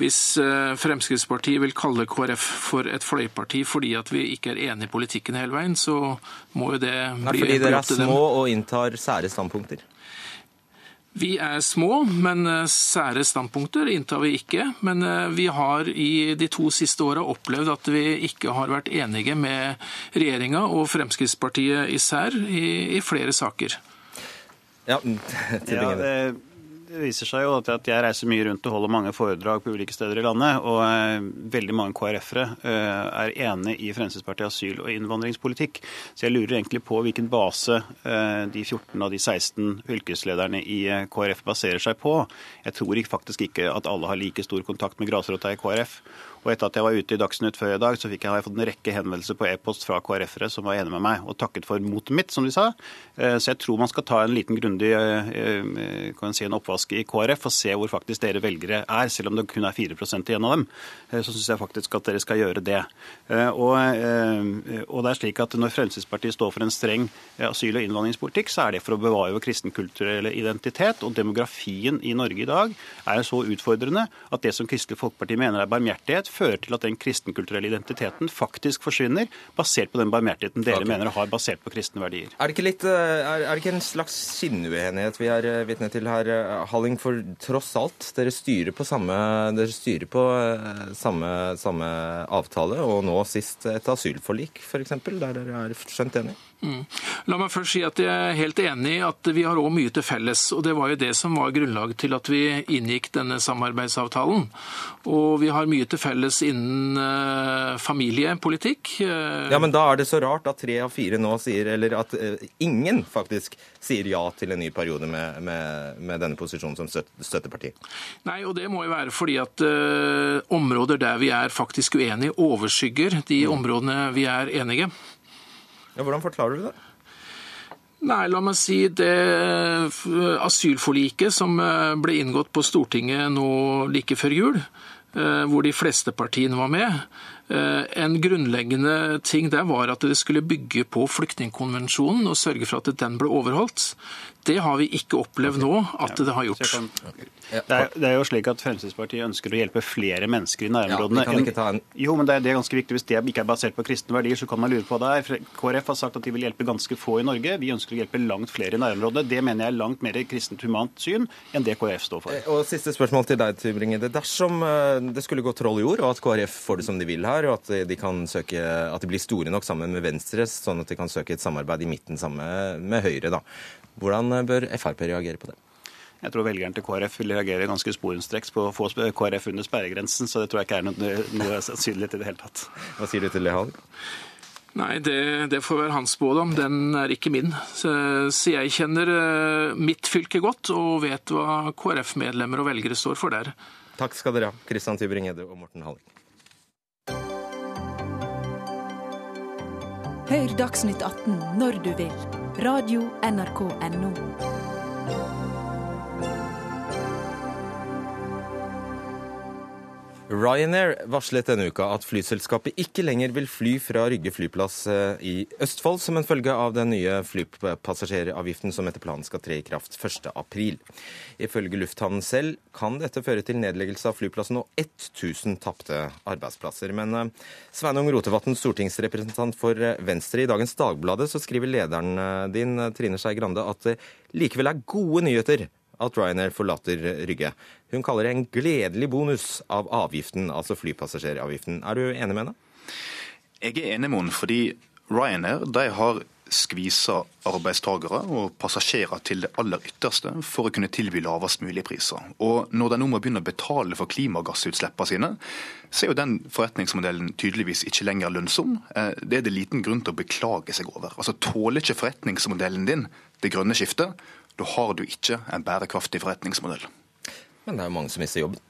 hvis eh, Fremskrittspartiet vil kalle KrF for et fløyparti fordi at vi ikke er enige i politikken hele veien, så må jo det bli Nei, Fordi dere er små og inntar sære standpunkter? Vi er små, men eh, sære standpunkter inntar vi ikke. Men eh, vi har i de to siste åra opplevd at vi ikke har vært enige med regjeringa og Fremskrittspartiet især i, i flere saker. Ja, til ja, det det viser seg jo at jeg reiser mye rundt og holder mange foredrag på ulike steder i landet. Og eh, veldig mange KrF-ere eh, er enig i Fremskrittspartiet asyl- og innvandringspolitikk. Så jeg lurer egentlig på hvilken base eh, de 14 av de 16 fylkeslederne i KrF baserer seg på. Jeg tror faktisk ikke at alle har like stor kontakt med grasrota i KrF. Og etter at jeg var ute i Dagsnytt før i dag, så fikk jeg, har jeg fått en rekke henvendelser på e-post fra KrF-ere som var enige med meg, og takket for motet mitt, som de sa. Så jeg tror man skal ta en liten grundig kan si en oppvask i KrF og se hvor faktisk dere velgere er, selv om det kun er 4% igjen av dem. Så syns jeg faktisk at dere skal gjøre det. Og, og det er slik at når Fremskrittspartiet står for en streng asyl- og innvandringspolitikk, så er det for å bevare vår kristenkulturelle identitet. Og demografien i Norge i dag er så utfordrende at det som Kristelig Folkeparti mener er barmhjertighet, fører til at den kristenkulturelle identiteten faktisk forsvinner, basert på den barmhjertigheten dere okay. mener har basert på kristne verdier. Er det ikke, litt, eh, er, er det ikke en slags sinnuenighet vi er eh, vitne til her, eh, Halling? For tross alt, dere styrer på samme, dere styrer på samme, samme avtale, og nå sist et asylforlik, f.eks., der dere er skjønt enige? Mm. La meg først si at jeg er helt enig i at vi har òg mye til felles. og Det var jo det som var grunnlaget til at vi inngikk denne samarbeidsavtalen. Og vi har mye til felles innen uh, familiepolitikk. Uh, ja, men da er det så rart at tre av fire nå sier, eller at ingen faktisk sier ja til en ny periode med, med, med denne posisjonen som støtteparti. Nei, og det må jo være fordi at områder der vi er faktisk uenige, overskygger de mm. områdene vi er enige. Ja, hvordan forklarer du det? Nei, la meg si det asylforliket som eh, ble inngått på Stortinget nå like før jul, eh, hvor de fleste partiene var med. En grunnleggende ting der var at det skulle bygge på flyktningkonvensjonen og sørge for at den ble overholdt. Det har vi ikke opplevd nå at det har gjort. Det er, det er, jo slik at Fremskrittspartiet ønsker å hjelpe flere mennesker i nærområdene. Ja, en... Jo, men det er, det er, ganske viktig. Hvis det ikke er basert på kristne verdier, så kan man lure på det her. KrF har sagt at de vil hjelpe ganske få i Norge. Vi ønsker å hjelpe langt flere i nærområdene. Det mener jeg er langt mer kristent humant syn enn det KrF står for. Eh, og Siste spørsmål til deg, Tybring-Gjedde. Dersom eh, det skulle gå troll i jord, og at KrF får det som de vil her, og at de, kan søke, at de blir store nok sammen med Venstre, sånn at de kan søke et samarbeid i midten sammen med Høyre, da. Hvordan bør Frp reagere på det? Jeg tror velgeren til KrF vil reagere ganske sporenstreks på å få KrF under sperregrensen, så det tror jeg ikke er noe, noe sannsynlighet i det hele tatt. Hva sier du til det, Hall? Nei, det, det, får være hans spådom. Den er ikke min. Så, så, jeg kjenner eh, mitt fylke godt og vet hva KrF-medlemmer og velgere står for der. Takk skal dere ha, Kristian Tybring-Gjedde og Morten Halling. Hør Dagsnytt 18 når du vil. Radio NRK Radio.nrk.no. Ryanair varslet denne uka at flyselskapet ikke lenger vil fly fra Rygge flyplass eh, i Østfold som en følge av den nye flypassasjeravgiften som etter planen skal tre i kraft 1.4. Ifølge lufthavnen selv kan dette føre til nedleggelse av flyplassen og 1000 tapte arbeidsplasser. Men eh, Sveinung Rotevatn, stortingsrepresentant for eh, Venstre, i dagens Dagbladet så skriver lederen din, Trine Skei Grande, at det likevel er gode nyheter at Ryanair forlater Rygge. Hun kaller det en gledelig bonus av avgiften, altså flypassasjeravgiften. Er du enig med henne? Jeg er enig med henne, fordi Ryanair de har skvisa arbeidstakere og passasjerer til det aller ytterste for å kunne tilby lavest mulige priser. Og Når de nå må begynne å betale for klimagassutslippene sine, så er jo den forretningsmodellen tydeligvis ikke lenger lønnsom. Eh, det er det liten grunn til å beklage seg over. Altså Tåler ikke forretningsmodellen din det grønne skiftet, da har du ikke en bærekraftig forretningsmodell. Men det er jo mange som mister jobben.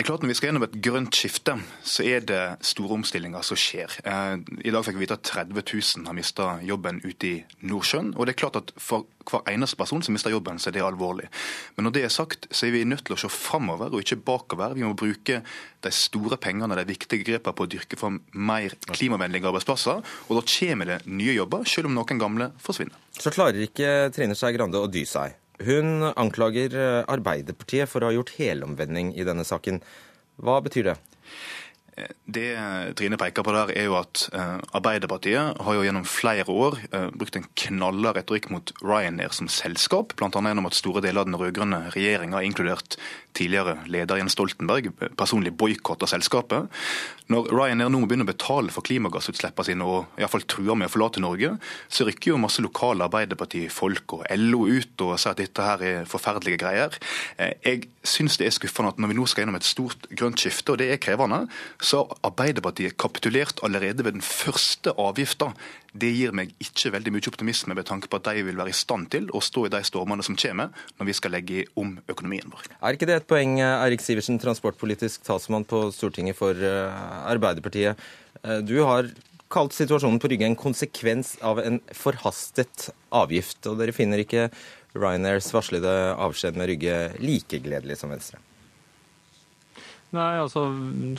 Det er klart Når vi skal gjennom et grønt skifte, så er det store omstillinger som skjer. Eh, I dag fikk vi vite at 30 000 har mista jobben ute i Nordsjøen. og det er klart at For hver eneste person som mister jobben, så er det alvorlig. Men når det er sagt, så er vi nødt til å se framover og ikke bakover. Vi må bruke de store pengene, de viktige grepene på å dyrke fram mer klimavennlige arbeidsplasser. Og da kommer det nye jobber, selv om noen gamle forsvinner. Så klarer ikke Trine Skei Grande å dy seg. Hun anklager eh, Arbeiderpartiet for å ha gjort helomvending i denne saken. Hva betyr det? Det Trine peker på der, er jo at eh, Arbeiderpartiet har jo gjennom flere år eh, brukt en knalla retorikk mot Ryanair som selskap, bl.a. gjennom at store deler av den rød-grønne regjeringa, inkludert tidligere leder Jens Stoltenberg, personlig boikotta selskapet. Når Ryanair nå må begynne å betale for klimagassutslippene sine og iallfall truer med å forlate Norge, så rykker jo masse lokale Arbeiderparti-folk og LO ut og sier at dette her er forferdelige greier. Eh, jeg syns det er skuffende at når vi nå skal gjennom et stort grønt skifte, og det er krevende, så har Arbeiderpartiet kapitulert allerede ved den første avgifta. Det gir meg ikke veldig mye optimisme med tanke på at de vil være i stand til å stå i de stormene som kommer, når vi skal legge om økonomien vår. Er ikke det et poeng, Eirik Sivertsen, transportpolitisk talsmann på Stortinget for eh, Arbeiderpartiet? Eh, du har kalt situasjonen på Rygge en konsekvens av en forhastet avgift, og dere finner ikke Ryanairs varslede avskjed med Rygge like gledelig som Venstre? Nei, altså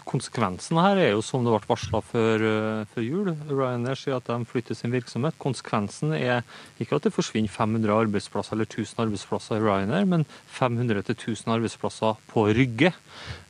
Konsekvensen her er jo som det ble varsla før, uh, før, jul. Ryanair sier at de flytter sin virksomhet. Konsekvensen er ikke at det forsvinner 500 arbeidsplasser eller 1000 arbeidsplasser i Ryanair, men 500-1000 arbeidsplasser på Rygge.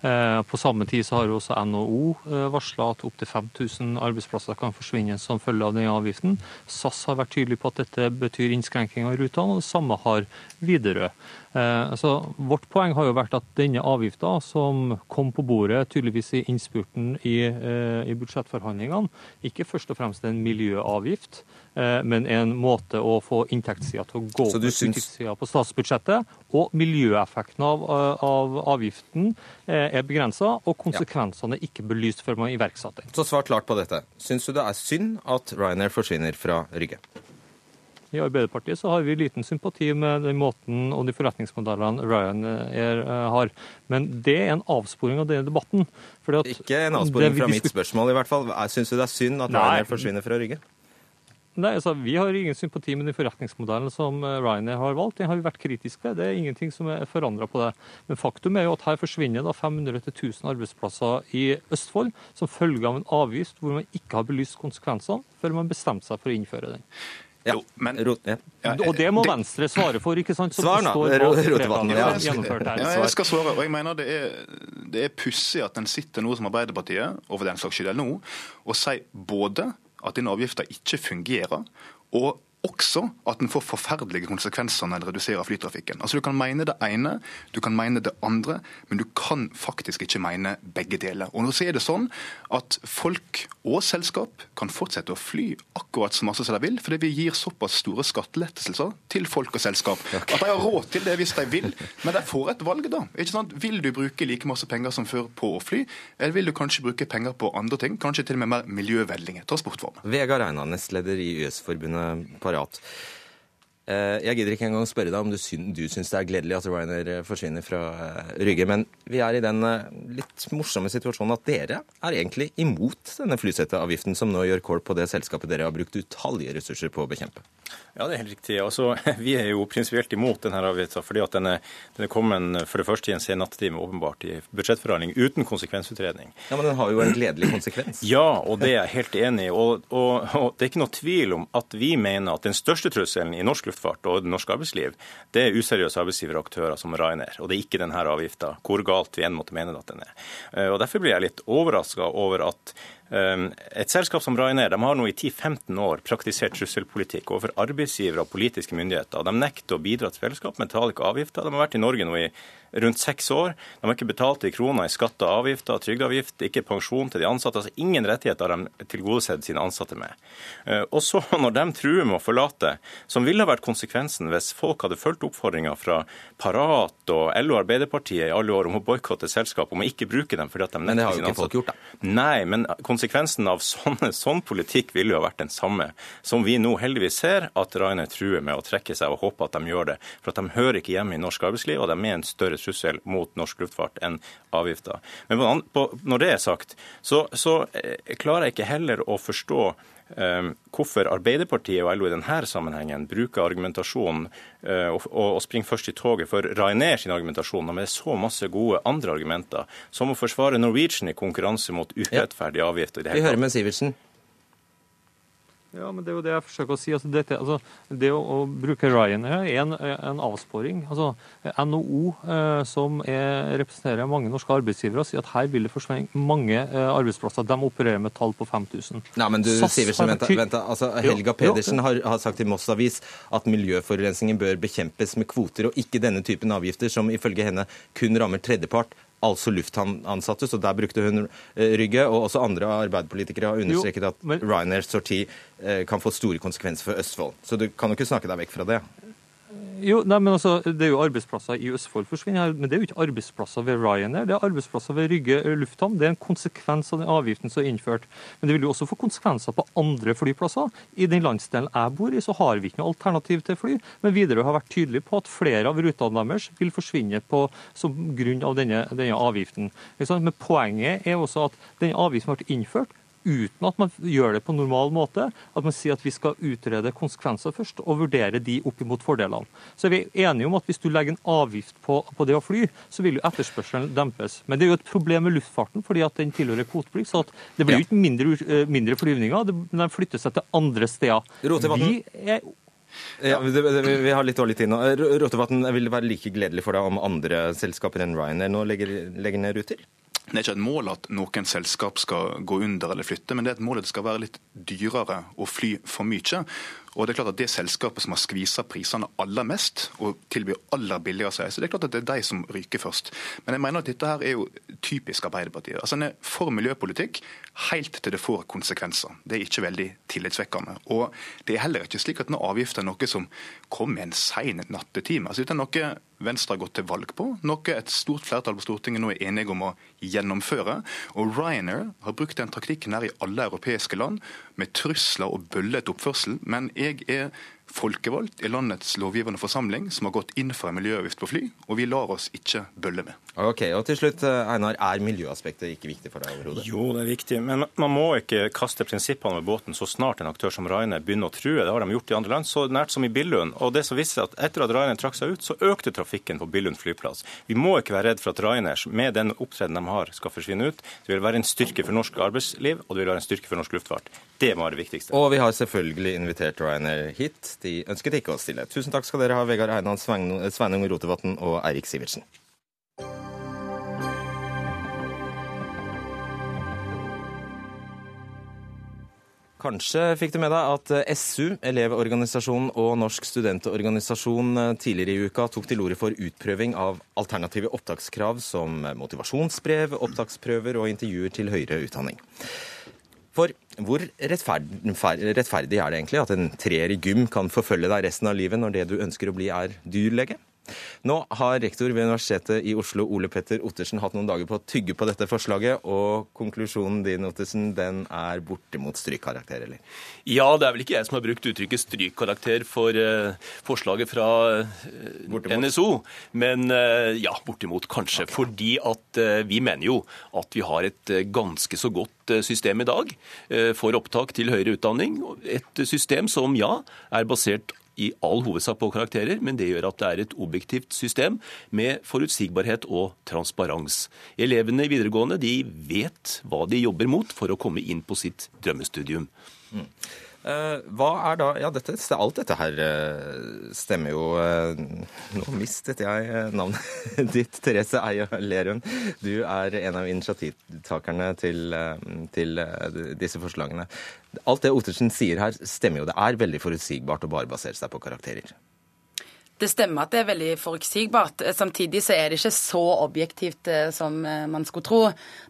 Uh, på samme tid så har jo også NHO eh, varsla at opptil 5000 arbeidsplasser kan forsvinne som følge av den avgiften. SAS har vært tydelig på at dette betyr innskrenking av rutene, og det samme har Widerøe. Eh, så vårt poeng har jo vært at denne avgifta, som kom på bordet tydeligvis i innspurten i, eh, i budsjettforhandlingene, ikke først og fremst en miljøavgift, eh, men en måte å få inntektssida til å gå opp syns... på statsbudsjettet. Og miljøeffekten av, av avgiften er begrensa, og konsekvensene er ikke belyst før man iverksatte den. Så svar klart på dette. Syns du det er synd at Ryanair forsvinner fra Rygge? I Arbeiderpartiet så har vi liten sympati med den måten og de forretningsmodellene Ryanair eh, har. Men det er en avsporing av denne debatten. Ikke en avsporing fra mitt spørsmål, i hvert fall. Syns du det er synd at Ryanair forsvinner fra Rygge? Nei, altså, Vi har ingen sympati med den forretningsmodellen som eh, Ryanair har valgt. Den har vi vært kritiske til. Det er ingenting som er forandra på det. Men faktum er jo at her forsvinner da 500-1000 arbeidsplasser i Østfold som følge av en avgift hvor man ikke har belyst konsekvensene før man bestemte seg for å innføre den. Ja, men, ja, og det må Venstre svare for, ikke sant? Som Svar, nå, Rotevatn. Ja, ja, jeg skal svare. og jeg mener Det er, det er pussig at en sitter nå som Arbeiderpartiet, og for den saks skyld nå, og sier både at denne avgifta ikke fungerer, og også at den får forferdelige konsekvenser når den reduserer flytrafikken. Altså Du kan mene det ene, du kan mene det andre, men du kan faktisk ikke mene begge deler. Og nå er det sånn at folk og selskap kan fortsette å fly akkurat så masse som de vil, fordi vi gir såpass store skattelettelser til folk og selskap at de har råd til det hvis de vil. Men de får et valg, da. ikke sant? Vil du bruke like masse penger som før på å fly, eller vil du kanskje bruke penger på andre ting, kanskje til og med mer miljøvennlige transportformer? Vegard Einar, nestleder i YS-forbundet Parat. Eh, jeg gidder ikke engang spørre deg om du, syn, syns det er gledelig at Ryanair eh, forsvinner fra eh, Rygge, men vi er i den litt morsomme situasjonen at dere er egentlig imot denne flyseteavgiften som nå gjør kål på det selskapet dere har brukt utallige ressurser på å bekjempe. Ja, det er helt riktig. Altså, vi er jo prinsipielt imot denne avgiften fordi at den er, den er kommet for det første i en sen nattetime, åpenbart, i budsjettforhandling uten konsekvensutredning. Ja, Men den har jo en gledelig konsekvens. Ja, og det er jeg helt enig i. Og, og, og det er ikke noe tvil om at vi mener at den største trusselen i norsk luftfart og det norske arbeidsliv, det er useriøse arbeidsgiveraktører som Ryanair. Og det er ikke denne avgifta, hvor galt vi enn måtte mene at den er. Eh, og Derfor blir jeg litt overraska over at et selskap som Ryanair har nå i 10-15 år praktisert trusselpolitikk overfor arbeidsgivere og politiske myndigheter. De nekter å bidra til fellesskap, men betaler ikke avgifter. De har vært i Norge nå i rundt seks år. De har ikke betalt i kroner i skatter, avgifter, trygdeavgift, ikke pensjon til de ansatte. altså Ingen rettigheter har de tilgodesett sine ansatte med. Eh, og så når de truer med å forlate, som ville ha vært konsekvensen hvis folk hadde fulgt oppfordringa fra Parat og LO Arbeiderpartiet i alle år om å boikotte selskap, om å ikke bruke dem fordi at de nekter sine ansatte. Men det har jo ikke folk gjort, da. Nei, men konsekvensen av sånn, sånn politikk ville jo ha vært den samme som vi nå heldigvis ser at Rainer truer med å trekke seg, og håper at de gjør det. For at de hører ikke hjemme i norsk arbeidsliv, og de er en større trussel mot norsk luftfart enn avgifter. Men på, når det er sagt, så, så eh, klarer jeg ikke heller å forstå eh, hvorfor Arbeiderpartiet og LO i denne sammenhengen bruker argumentasjonen eh, og, og, springer først i toget for Ryanair sin argumentasjon når det er så masse gode andre argumenter, som å forsvare Norwegian i konkurranse mot urettferdige avgifter. Vi hører med Sivertsen. Ja, men Det er jo det jeg forsøker å si. Altså, dette, altså, det å, å, bruke Ryanair er en, en avsporing. Altså, NHO, eh, som er, representerer mange norske arbeidsgivere, sier at her vil det forsvinne mange eh, arbeidsplasser. De opererer med tall på 5000. Nei, men du, Siversen, vent, vent, altså, Helga Pedersen har, har, sagt til Moss Avis at miljøforurensningen bør bekjempes med kvoter, og ikke denne typen avgifter, som ifølge henne kun rammer tredjepart altså lufthavnansatte, så der brukte hun eh, Rygge. Og også andre arbeiderpolitikere har understreket at Ryanairs sorti eh, kan få store konsekvenser for Østfold. Så du kan jo ikke snakke deg vekk fra det. Jo, nei, men altså, Det er jo arbeidsplasser i Østfold forsvinner, men det er jo ikke arbeidsplasser ved Ryanair. Det er arbeidsplasser ved Rygge lufthavn. Det er en konsekvens av den avgiften som er innført. Men det vil jo også få konsekvenser på andre flyplasser. I den landsdelen jeg bor i, så har vi ikke noe alternativ til fly. Men Widerøe har vært tydelig på at flere av rutene deres vil forsvinne på, som grunn av denne, denne avgiften. Men poenget er også at denne avgiften ble innført uten at man gjør det på normal måte. At man sier at vi skal utrede konsekvenser først og vurdere de opp imot fordelene. Så er vi enige om at hvis du legger en avgift på, på det å fly, så vil jo etterspørselen dempes. Men det er jo et problem med luftfarten fordi at den tilhører kvoteplikt. Så det blir jo ikke mindre, eh, mindre flyvninger, de flytter seg til andre steder. Vi er ja, Vi har litt dårlig tid nå. Rotevatn, vil det være like gledelig for deg om andre selskaper enn Ryanair nå legger, legger ned ruter? Det er ikke et mål at noen selskap skal gå under eller flytte, men det er et mål at det skal være litt dyrere å fly for mye. Og Det er klart at det selskapet som har skvisa prisene aller mest og tilbyr aller billigere reise, det er klart at det er de som ryker først. Men jeg mener at dette her er jo typisk Arbeiderpartiet. Altså En er for miljøpolitikk helt til det får konsekvenser. Det er ikke veldig tillitsvekkende. Og det er heller ikke slik at denne avgiften er noe som kommer en sein nattetime. Altså, dette er noe Venstre har gått til valg på, noe et stort flertall på Stortinget nå er enige om å gjennomføre. Og Ryanair har brukt den taktikken her i alle europeiske land, med trusler og bøllete oppførsel. Men jeg er folkevalgt i landets lovgivende forsamling som har gått inn for en miljøavgift på fly, og vi lar oss ikke bølle med. Ok, og til slutt, eh, Einar, Er miljøaspektet ikke viktig for deg overhodet? Jo, det er viktig, men man må ikke kaste prinsippene med båten så snart en aktør som Rainer begynner å true. Det har de gjort i andre land, så nært som i Billund. Og det som viser at Etter at Rainer trakk seg ut, så økte trafikken på Billund flyplass. Vi må ikke være redd for at Rainer, med den opptredenen de har, skal forsvinne ut. Det vil være en styrke for norsk arbeidsliv, og det vil være en styrke for norsk luftfart. Det må være det viktigste. Og vi har selvfølgelig invitert Rainer hit. De ønsket ikke å stille. Tusen takk skal dere ha, Vegard Einan, Sveinung Rotevatn og Eirik Sivertsen. Kanskje fikk du med deg at eh, SU, Elevorganisasjonen og Norsk studentorganisasjon eh, tidligere i uka tok til orde for utprøving av alternative opptakskrav som motivasjonsbrev, opptaksprøver og intervjuer til høyere utdanning. For hvor rettferdig, rettferdig er det egentlig at en treer i gym kan forfølge deg resten av livet når det du ønsker å bli er dyrlege? Nå har rektor ved Universitetet i Oslo, Ole Petter Ottersen, hatt noen dager på å tygge på dette forslaget, og konklusjonen din, Ottersen, den er bortimot strykkarakter, eller? Ja, det er vel ikke jeg som har brukt uttrykket strykkarakter for uh, forslaget fra uh, NSO, men uh, ja, bortimot kanskje. Okay. Fordi at vi mener jo at vi har et ganske så godt system i dag for opptak til høyere utdanning. Et system som ja, er basert i all hovedsak på karakterer, men det gjør at det er et objektivt system med forutsigbarhet og transparens. Elevene i videregående de vet hva de jobber mot for å komme inn på sitt drømmestudium. Mm. Eh, hva er da Ja, dette, alt dette her eh, stemmer jo eh, Nå mistet jeg navnet ditt, Therese Eia Lerum. Du er en av initiativtakerne til, til disse forslagene. Alt det Ottersen sier her, stemmer jo. Det er veldig forutsigbart å bare basere seg på karakterer. Det stemmer at det er veldig forutsigbart. Samtidig så er det ikke så objektivt som man skulle tro.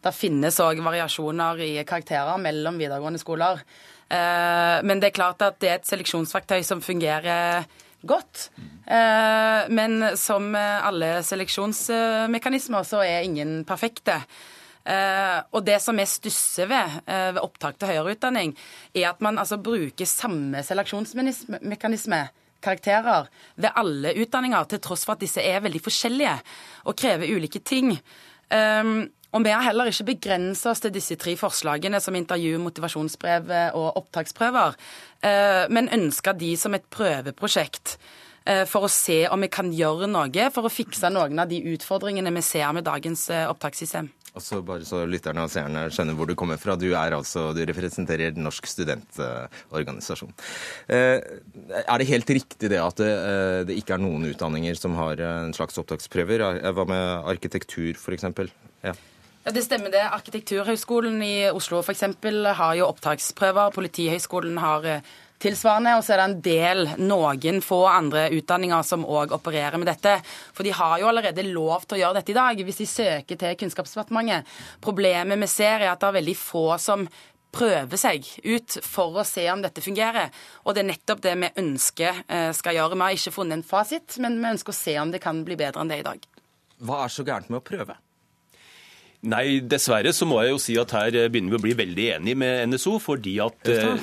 Det finnes òg variasjoner i karakterer mellom videregående skoler. Eh, men det er klart at det er et seleksjonsverktøy som fungerer godt. Eh, men som alle seleksjonsmekanismer så er ingen perfekte. Eh, og det som jeg stusser ved ved opptak til høyere utdanning, er at man altså bruker samme seleksjonsmekanisme karakterer ved alle utdanninger, til tross for at disse er veldig forskjellige og krever ulike ting. Um, og vi har heller ikke begrensa oss til disse tre forslagene som intervju, motivasjonsbrev og opptaksprøver, eh, men ønska de som et prøveprosjekt eh, for å se om vi kan gjøre noe for å fikse noen av de utfordringene vi ser med dagens opptakssystem. opptakssystem. så bare så lytterne og seerne skjønner hvor du kommer fra. Du altså, du representerer Norsk studentorganisasjon. Er det helt riktig det at det, det ikke er noen utdanninger som har en slags opptaksprøver? Hva med arkitektur f.eks.? Ja. Ja, Det stemmer det. Arkitekturhøgskolen i Oslo f.eks. har jo opptaksprøver. Politihøgskolen har eh, tilsvarende. Og så er det en del, noen få andre utdanninger som òg opererer med dette. For de har jo allerede lov til å gjøre dette i dag, hvis de søker til Kunnskapsdepartementet. Problemet vi ser, er at det er veldig få som prøver seg ut for å se om dette fungerer. Og det er nettopp det vi ønsker eh, skal gjøre. Vi har ikke funnet en fasit, men vi ønsker å se om det kan bli bedre enn det i dag. Hva er så gærent med å prøve? Nei, dessverre så må jeg jo si at her begynner vi å bli veldig enige med NSO. Fordi at eh,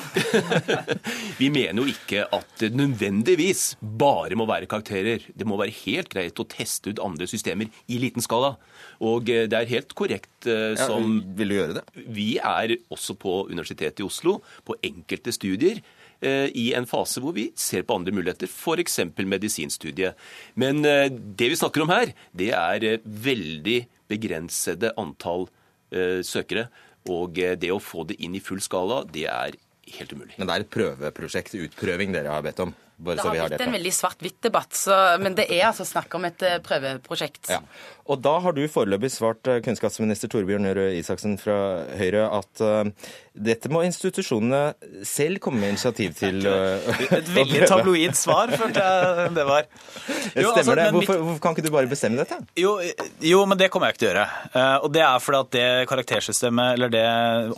vi mener jo ikke at det nødvendigvis bare må være karakterer. Det må være helt greit å teste ut andre systemer i liten skala. Og eh, det er helt korrekt eh, som ja, Vil du gjøre det? Vi er også på Universitetet i Oslo, på enkelte studier i en fase hvor vi ser på andre muligheter, f.eks. medisinstudiet. Men det vi snakker om her, det er veldig begrensede antall uh, søkere. Og eh, det å få det inn i full skala, det er helt umulig. Men det er et prøveprosjekt, utprøving, dere har bedt om? Det har blitt en veldig svart-hvitt-debatt, men det er altså snakk om et eh, prøveprosjekt. Ja. Og da har du foreløpig svart kunnskapsminister Torbjørn Røe Isaksen fra Høyre at uh, dette må institusjonene selv komme med initiativ til. Et veldig tabloid svar, følte jeg det var. Jo, Stemmer altså, det? Hvorfor, hvorfor, kan ikke du bare bestemme dette? Jo, jo, men det kommer jeg ikke til å gjøre. Eh, og det er fordi at det karaktersystemet, eller det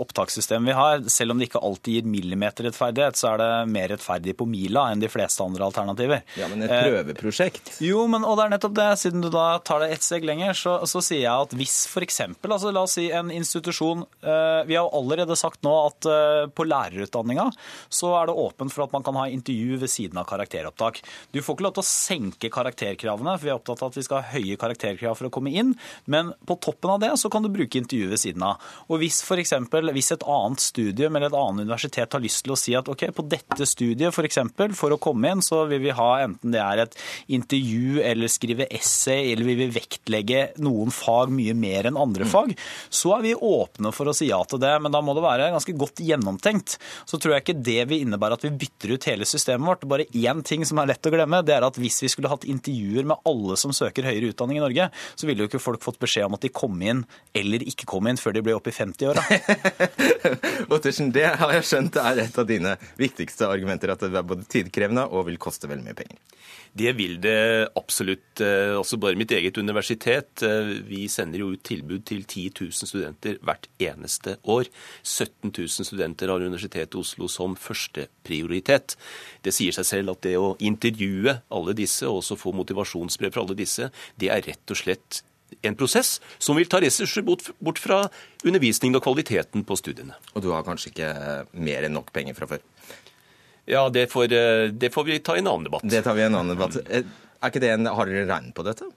opptakssystemet vi har, selv om det ikke alltid gir millimeterrettferdighet, så er det mer rettferdig på mila enn de fleste andre alternativer. Ja, Men et eh, prøveprosjekt? Jo, men og det er nettopp det. Siden du da tar det ett steg lenger, så, så sier jeg at hvis f.eks. Altså, la oss si en institusjon eh, Vi har jo allerede sagt nå nå at eh, på lærerutdanninga så er det åpent for at man kan ha intervju ved siden av karakteropptak. Du får ikke lov til å senke karakterkravene, for vi er opptatt av at vi skal ha høye karakterkrav for å komme inn, men på toppen av det så kan du bruke intervju ved siden av. Og hvis f.eks. hvis et annet studium eller et annet universitet har lyst til å si at ok, på dette studiet f.eks. For, for å komme komme inn, så vil vi ha enten det er et intervju eller skrive essay, eller vi vil vektlegge noen fag mye mer enn andre mm. fag, så er vi åpne for å si ja til det. Men da må det være ganske godt gjennomtenkt. Så tror jeg ikke det vil innebære at vi bytter ut hele systemet vårt. Bare én ting som er lett å glemme, det er at hvis vi skulle hatt intervjuer med alle som søker høyere utdanning i Norge, så ville jo ikke folk fått beskjed om at de kom inn eller ikke kom inn før de ble oppe i 50-åra. Ottersen, det har jeg skjønt er et av dine viktigste argumenter, at det er både tidkrevende og vil koste veldig mye penger. Det vil det absolutt. Eh, også bare mitt eget universitet. Eh, vi sender jo ut tilbud til 10 000 studenter hvert eneste år. 17 000 studenter har Universitetet i Oslo som førsteprioritet. Det sier seg selv at det å intervjue alle disse, og også få motivasjonsbrev fra alle disse, det er rett og slett en prosess som vil ta ressurser bort fra undervisningen og kvaliteten på studiene. Og du har kanskje ikke mer enn nok penger fra før? Ja, det får, eh, det får, vi ta i en annen debatt. Det tar vi i en annen debatt. Eh, er ikke det en, Har dere regnet på dette?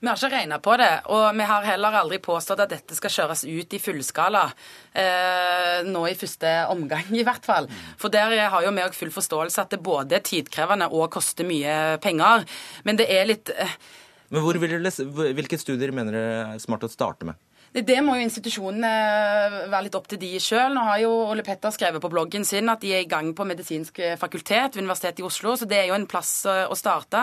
Vi har ikke regna på det, og vi har heller aldri påstått at dette skal kjøres ut i fullskala. Eh, nå i første omgang, i hvert fall. For der har jo vi òg full forståelse at det både er tidkrevende og koster mye penger. Men det er litt eh... Men Hvilke studier mener dere er smart å starte med? Det må jo institusjonene være litt opp til de sjøl. Nå har jo Ole Petter skrevet på bloggen sin at de er i gang på medisinsk fakultet ved Universitetet i Oslo, så det er jo en plass eh, å starte.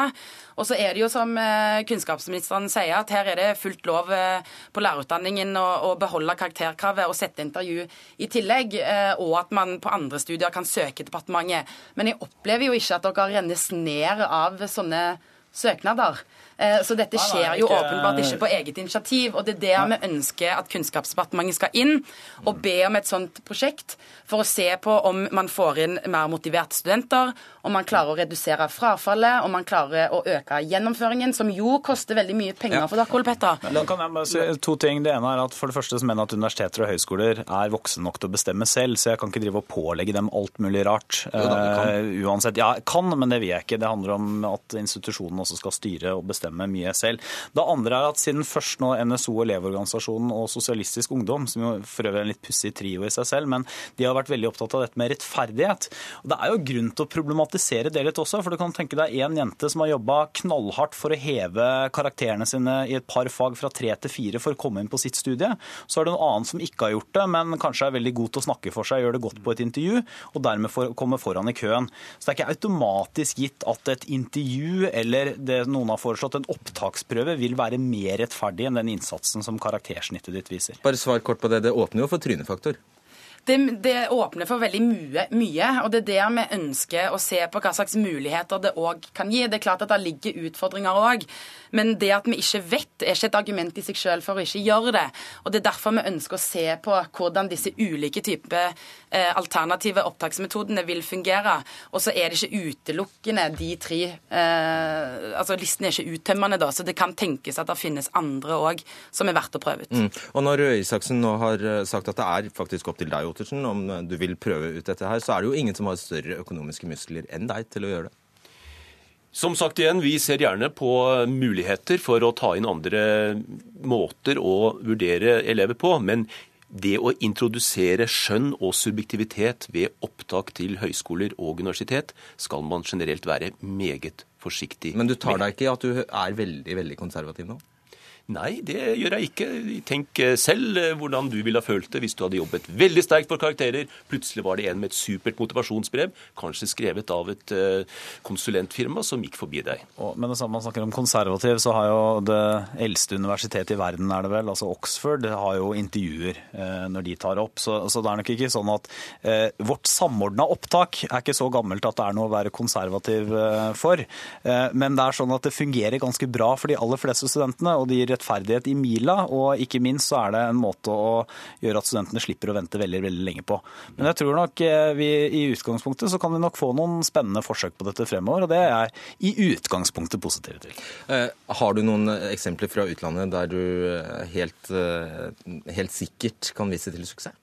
Og så er det jo som eh, kunnskapsministeren sier, at her er det fullt lov eh, på lærerutdanningen å, beholde karakterkravet og sette intervju i tillegg, og at man på andre studier kan søke departementet. Men jeg opplever jo ikke at dere rennes ned av sånne søknader. Eh, så dette skjer jo åpenbart ikke på eget initiativ. Og det er der vi ønsker at Kunnskapsdepartementet skal inn og be om et sånt prosjekt for å se på om man får inn mer motiverte studenter, om man klarer å redusere frafallet, om man klarer å øke gjennomføringen, som jo koster veldig mye penger for dere, Ole Petter. Da kan jeg bare si to ting. Det ene er at for det første så mener jeg at universiteter og høyskoler er voksne nok til å bestemme selv, så jeg kan ikke drive og pålegge dem alt mulig rart. Jo, da, uh, uansett. Ja, jeg kan, men det vil jeg ikke. Det handler om at institusjonen også skal styre og bestemme bestemme mye selv. Det andre er at siden først nå NSO Elevorganisasjonen og Sosialistisk Ungdom, som jo for øvrig er en litt pussig trio i seg selv, men de har vært veldig opptatt av dette med rettferdighet. Og Det er jo grunn til å problematisere det litt også, for du kan tenke deg en jente som har jobba knallhardt for å heve karakterene sine i et par fag fra tre til fire for å komme inn på sitt studie. Så er det noen annen som ikke har gjort det, men kanskje er veldig god til å snakke for seg, gjør det godt på et intervju, og dermed for, komme foran i køen. Så det er ikke automatisk gitt at et intervju eller det noen har foreslått, en opptaksprøve vil være mer rettferdig enn den innsatsen som karaktersnittet ditt viser. Bare svar kort på det. Det åpner jo for trynefaktor. Det, det, åpner for veldig mye, mye, og det er der vi ønsker å se på hva slags muligheter det òg kan gi. Det er klart at det ligger utfordringer òg. Men det at vi ikke vet, er ikke et argument i seg selv for å ikke gjøre det. Og Det er derfor vi ønsker å se på hvordan disse ulike typer eh, alternative opptaksmetodene vil fungere. Og så er det ikke utelukkende de tre eh, Altså listen er ikke uttømmende, da, så det kan tenkes at det finnes andre òg som er verdt å prøve ut. Mm. Og når Røe Isaksen nå har eh, sagt at det er faktisk opp til deg, Ottersen, om du vil prøve ut dette her, så er det jo ingen som har større økonomiske muskler enn deg til å gjøre det. Som sagt igjen, vi ser gjerne på muligheter for å ta inn andre måter å vurdere elever på. Men det å introdusere skjønn og subjektivitet ved opptak til høyskoler og universitet skal man generelt være meget forsiktig med. Men du tar deg ikke i at du er veldig, veldig konservativ nå? Nei, det gjør jeg ikke. Tenk eh, selv eh, hvordan du ville ha følt det hvis du hadde jobbet veldig sterkt for karakterer. Plutselig var det en med et supert motivasjonsbrev, kanskje skrevet av et eh, konsulentfirma, som gikk forbi deg. Men det samme man snakker om konservativ, så har jo det eldste universitetet i verden, er det vel, altså Oxford, har jo intervjuer når de tar opp. Så, så det er nok ikke sånn at eh, vårt samordna opptak er ikke så gammelt at det er noe å være konservativ for. Eh, men det er sånn at det fungerer ganske bra for de aller fleste studentene. og de rettferdighet i mila, og ikke minst så er det en måte å gjøre at studentene slipper å vente veldig veldig lenge på. Men jeg tror nok eh, vi i utgangspunktet så kan vi nok få noen spennende forsøk på dette fremover, og det er jeg i utgangspunktet positiv til. Eh, har du noen eksempler fra utlandet der du eh, helt, helt sikkert kan vise til suksess?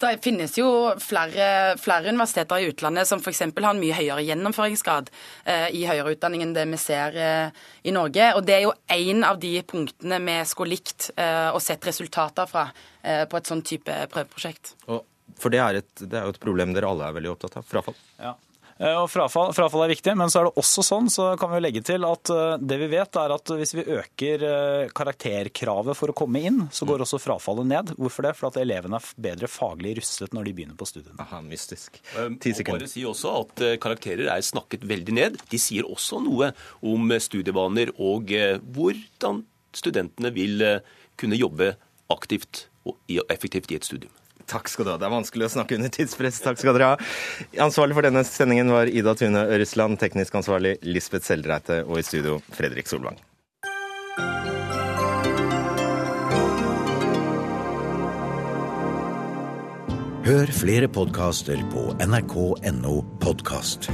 Det finnes jo flere, flere universiteter i utlandet som f.eks. har en mye høyere gjennomføringsgrad eh, i høyere utdanning enn det vi ser eh, i Norge. Og Det er jo en av de punktene vi skulle likt eh, å sett resultater fra eh, på et sånn type prøveprosjekt. Og for det er, et, det er, jo et problem dere alle er veldig opptatt av. Frafall. Ja. Eh, og frafall, frafall, er viktig, men så er det også sånn, så kan vi legge til at eh, det vi vet er at hvis vi øker eh, karakterkravet for å komme inn, så går også frafallet ned. Hvorfor det? For at elevene er bedre faglig rustet når de begynner på studiene. Aha, mystisk. Ti sekunder. Bare si også at karakterer er snakket veldig ned. De sier også noe om studievaner og hvordan studentene vil kunne jobbe aktivt og effektivt i et studium. Takk skal du ha. Det er vanskelig å snakke under tidspress. Takk skal dere ha. Ansvarlig for denne sendingen var Ida Tune Ørresland, teknisk ansvarlig Lisbeth Seldreite og i studio Fredrik Solvang. Hør flere podkaster på nrk.no podkast.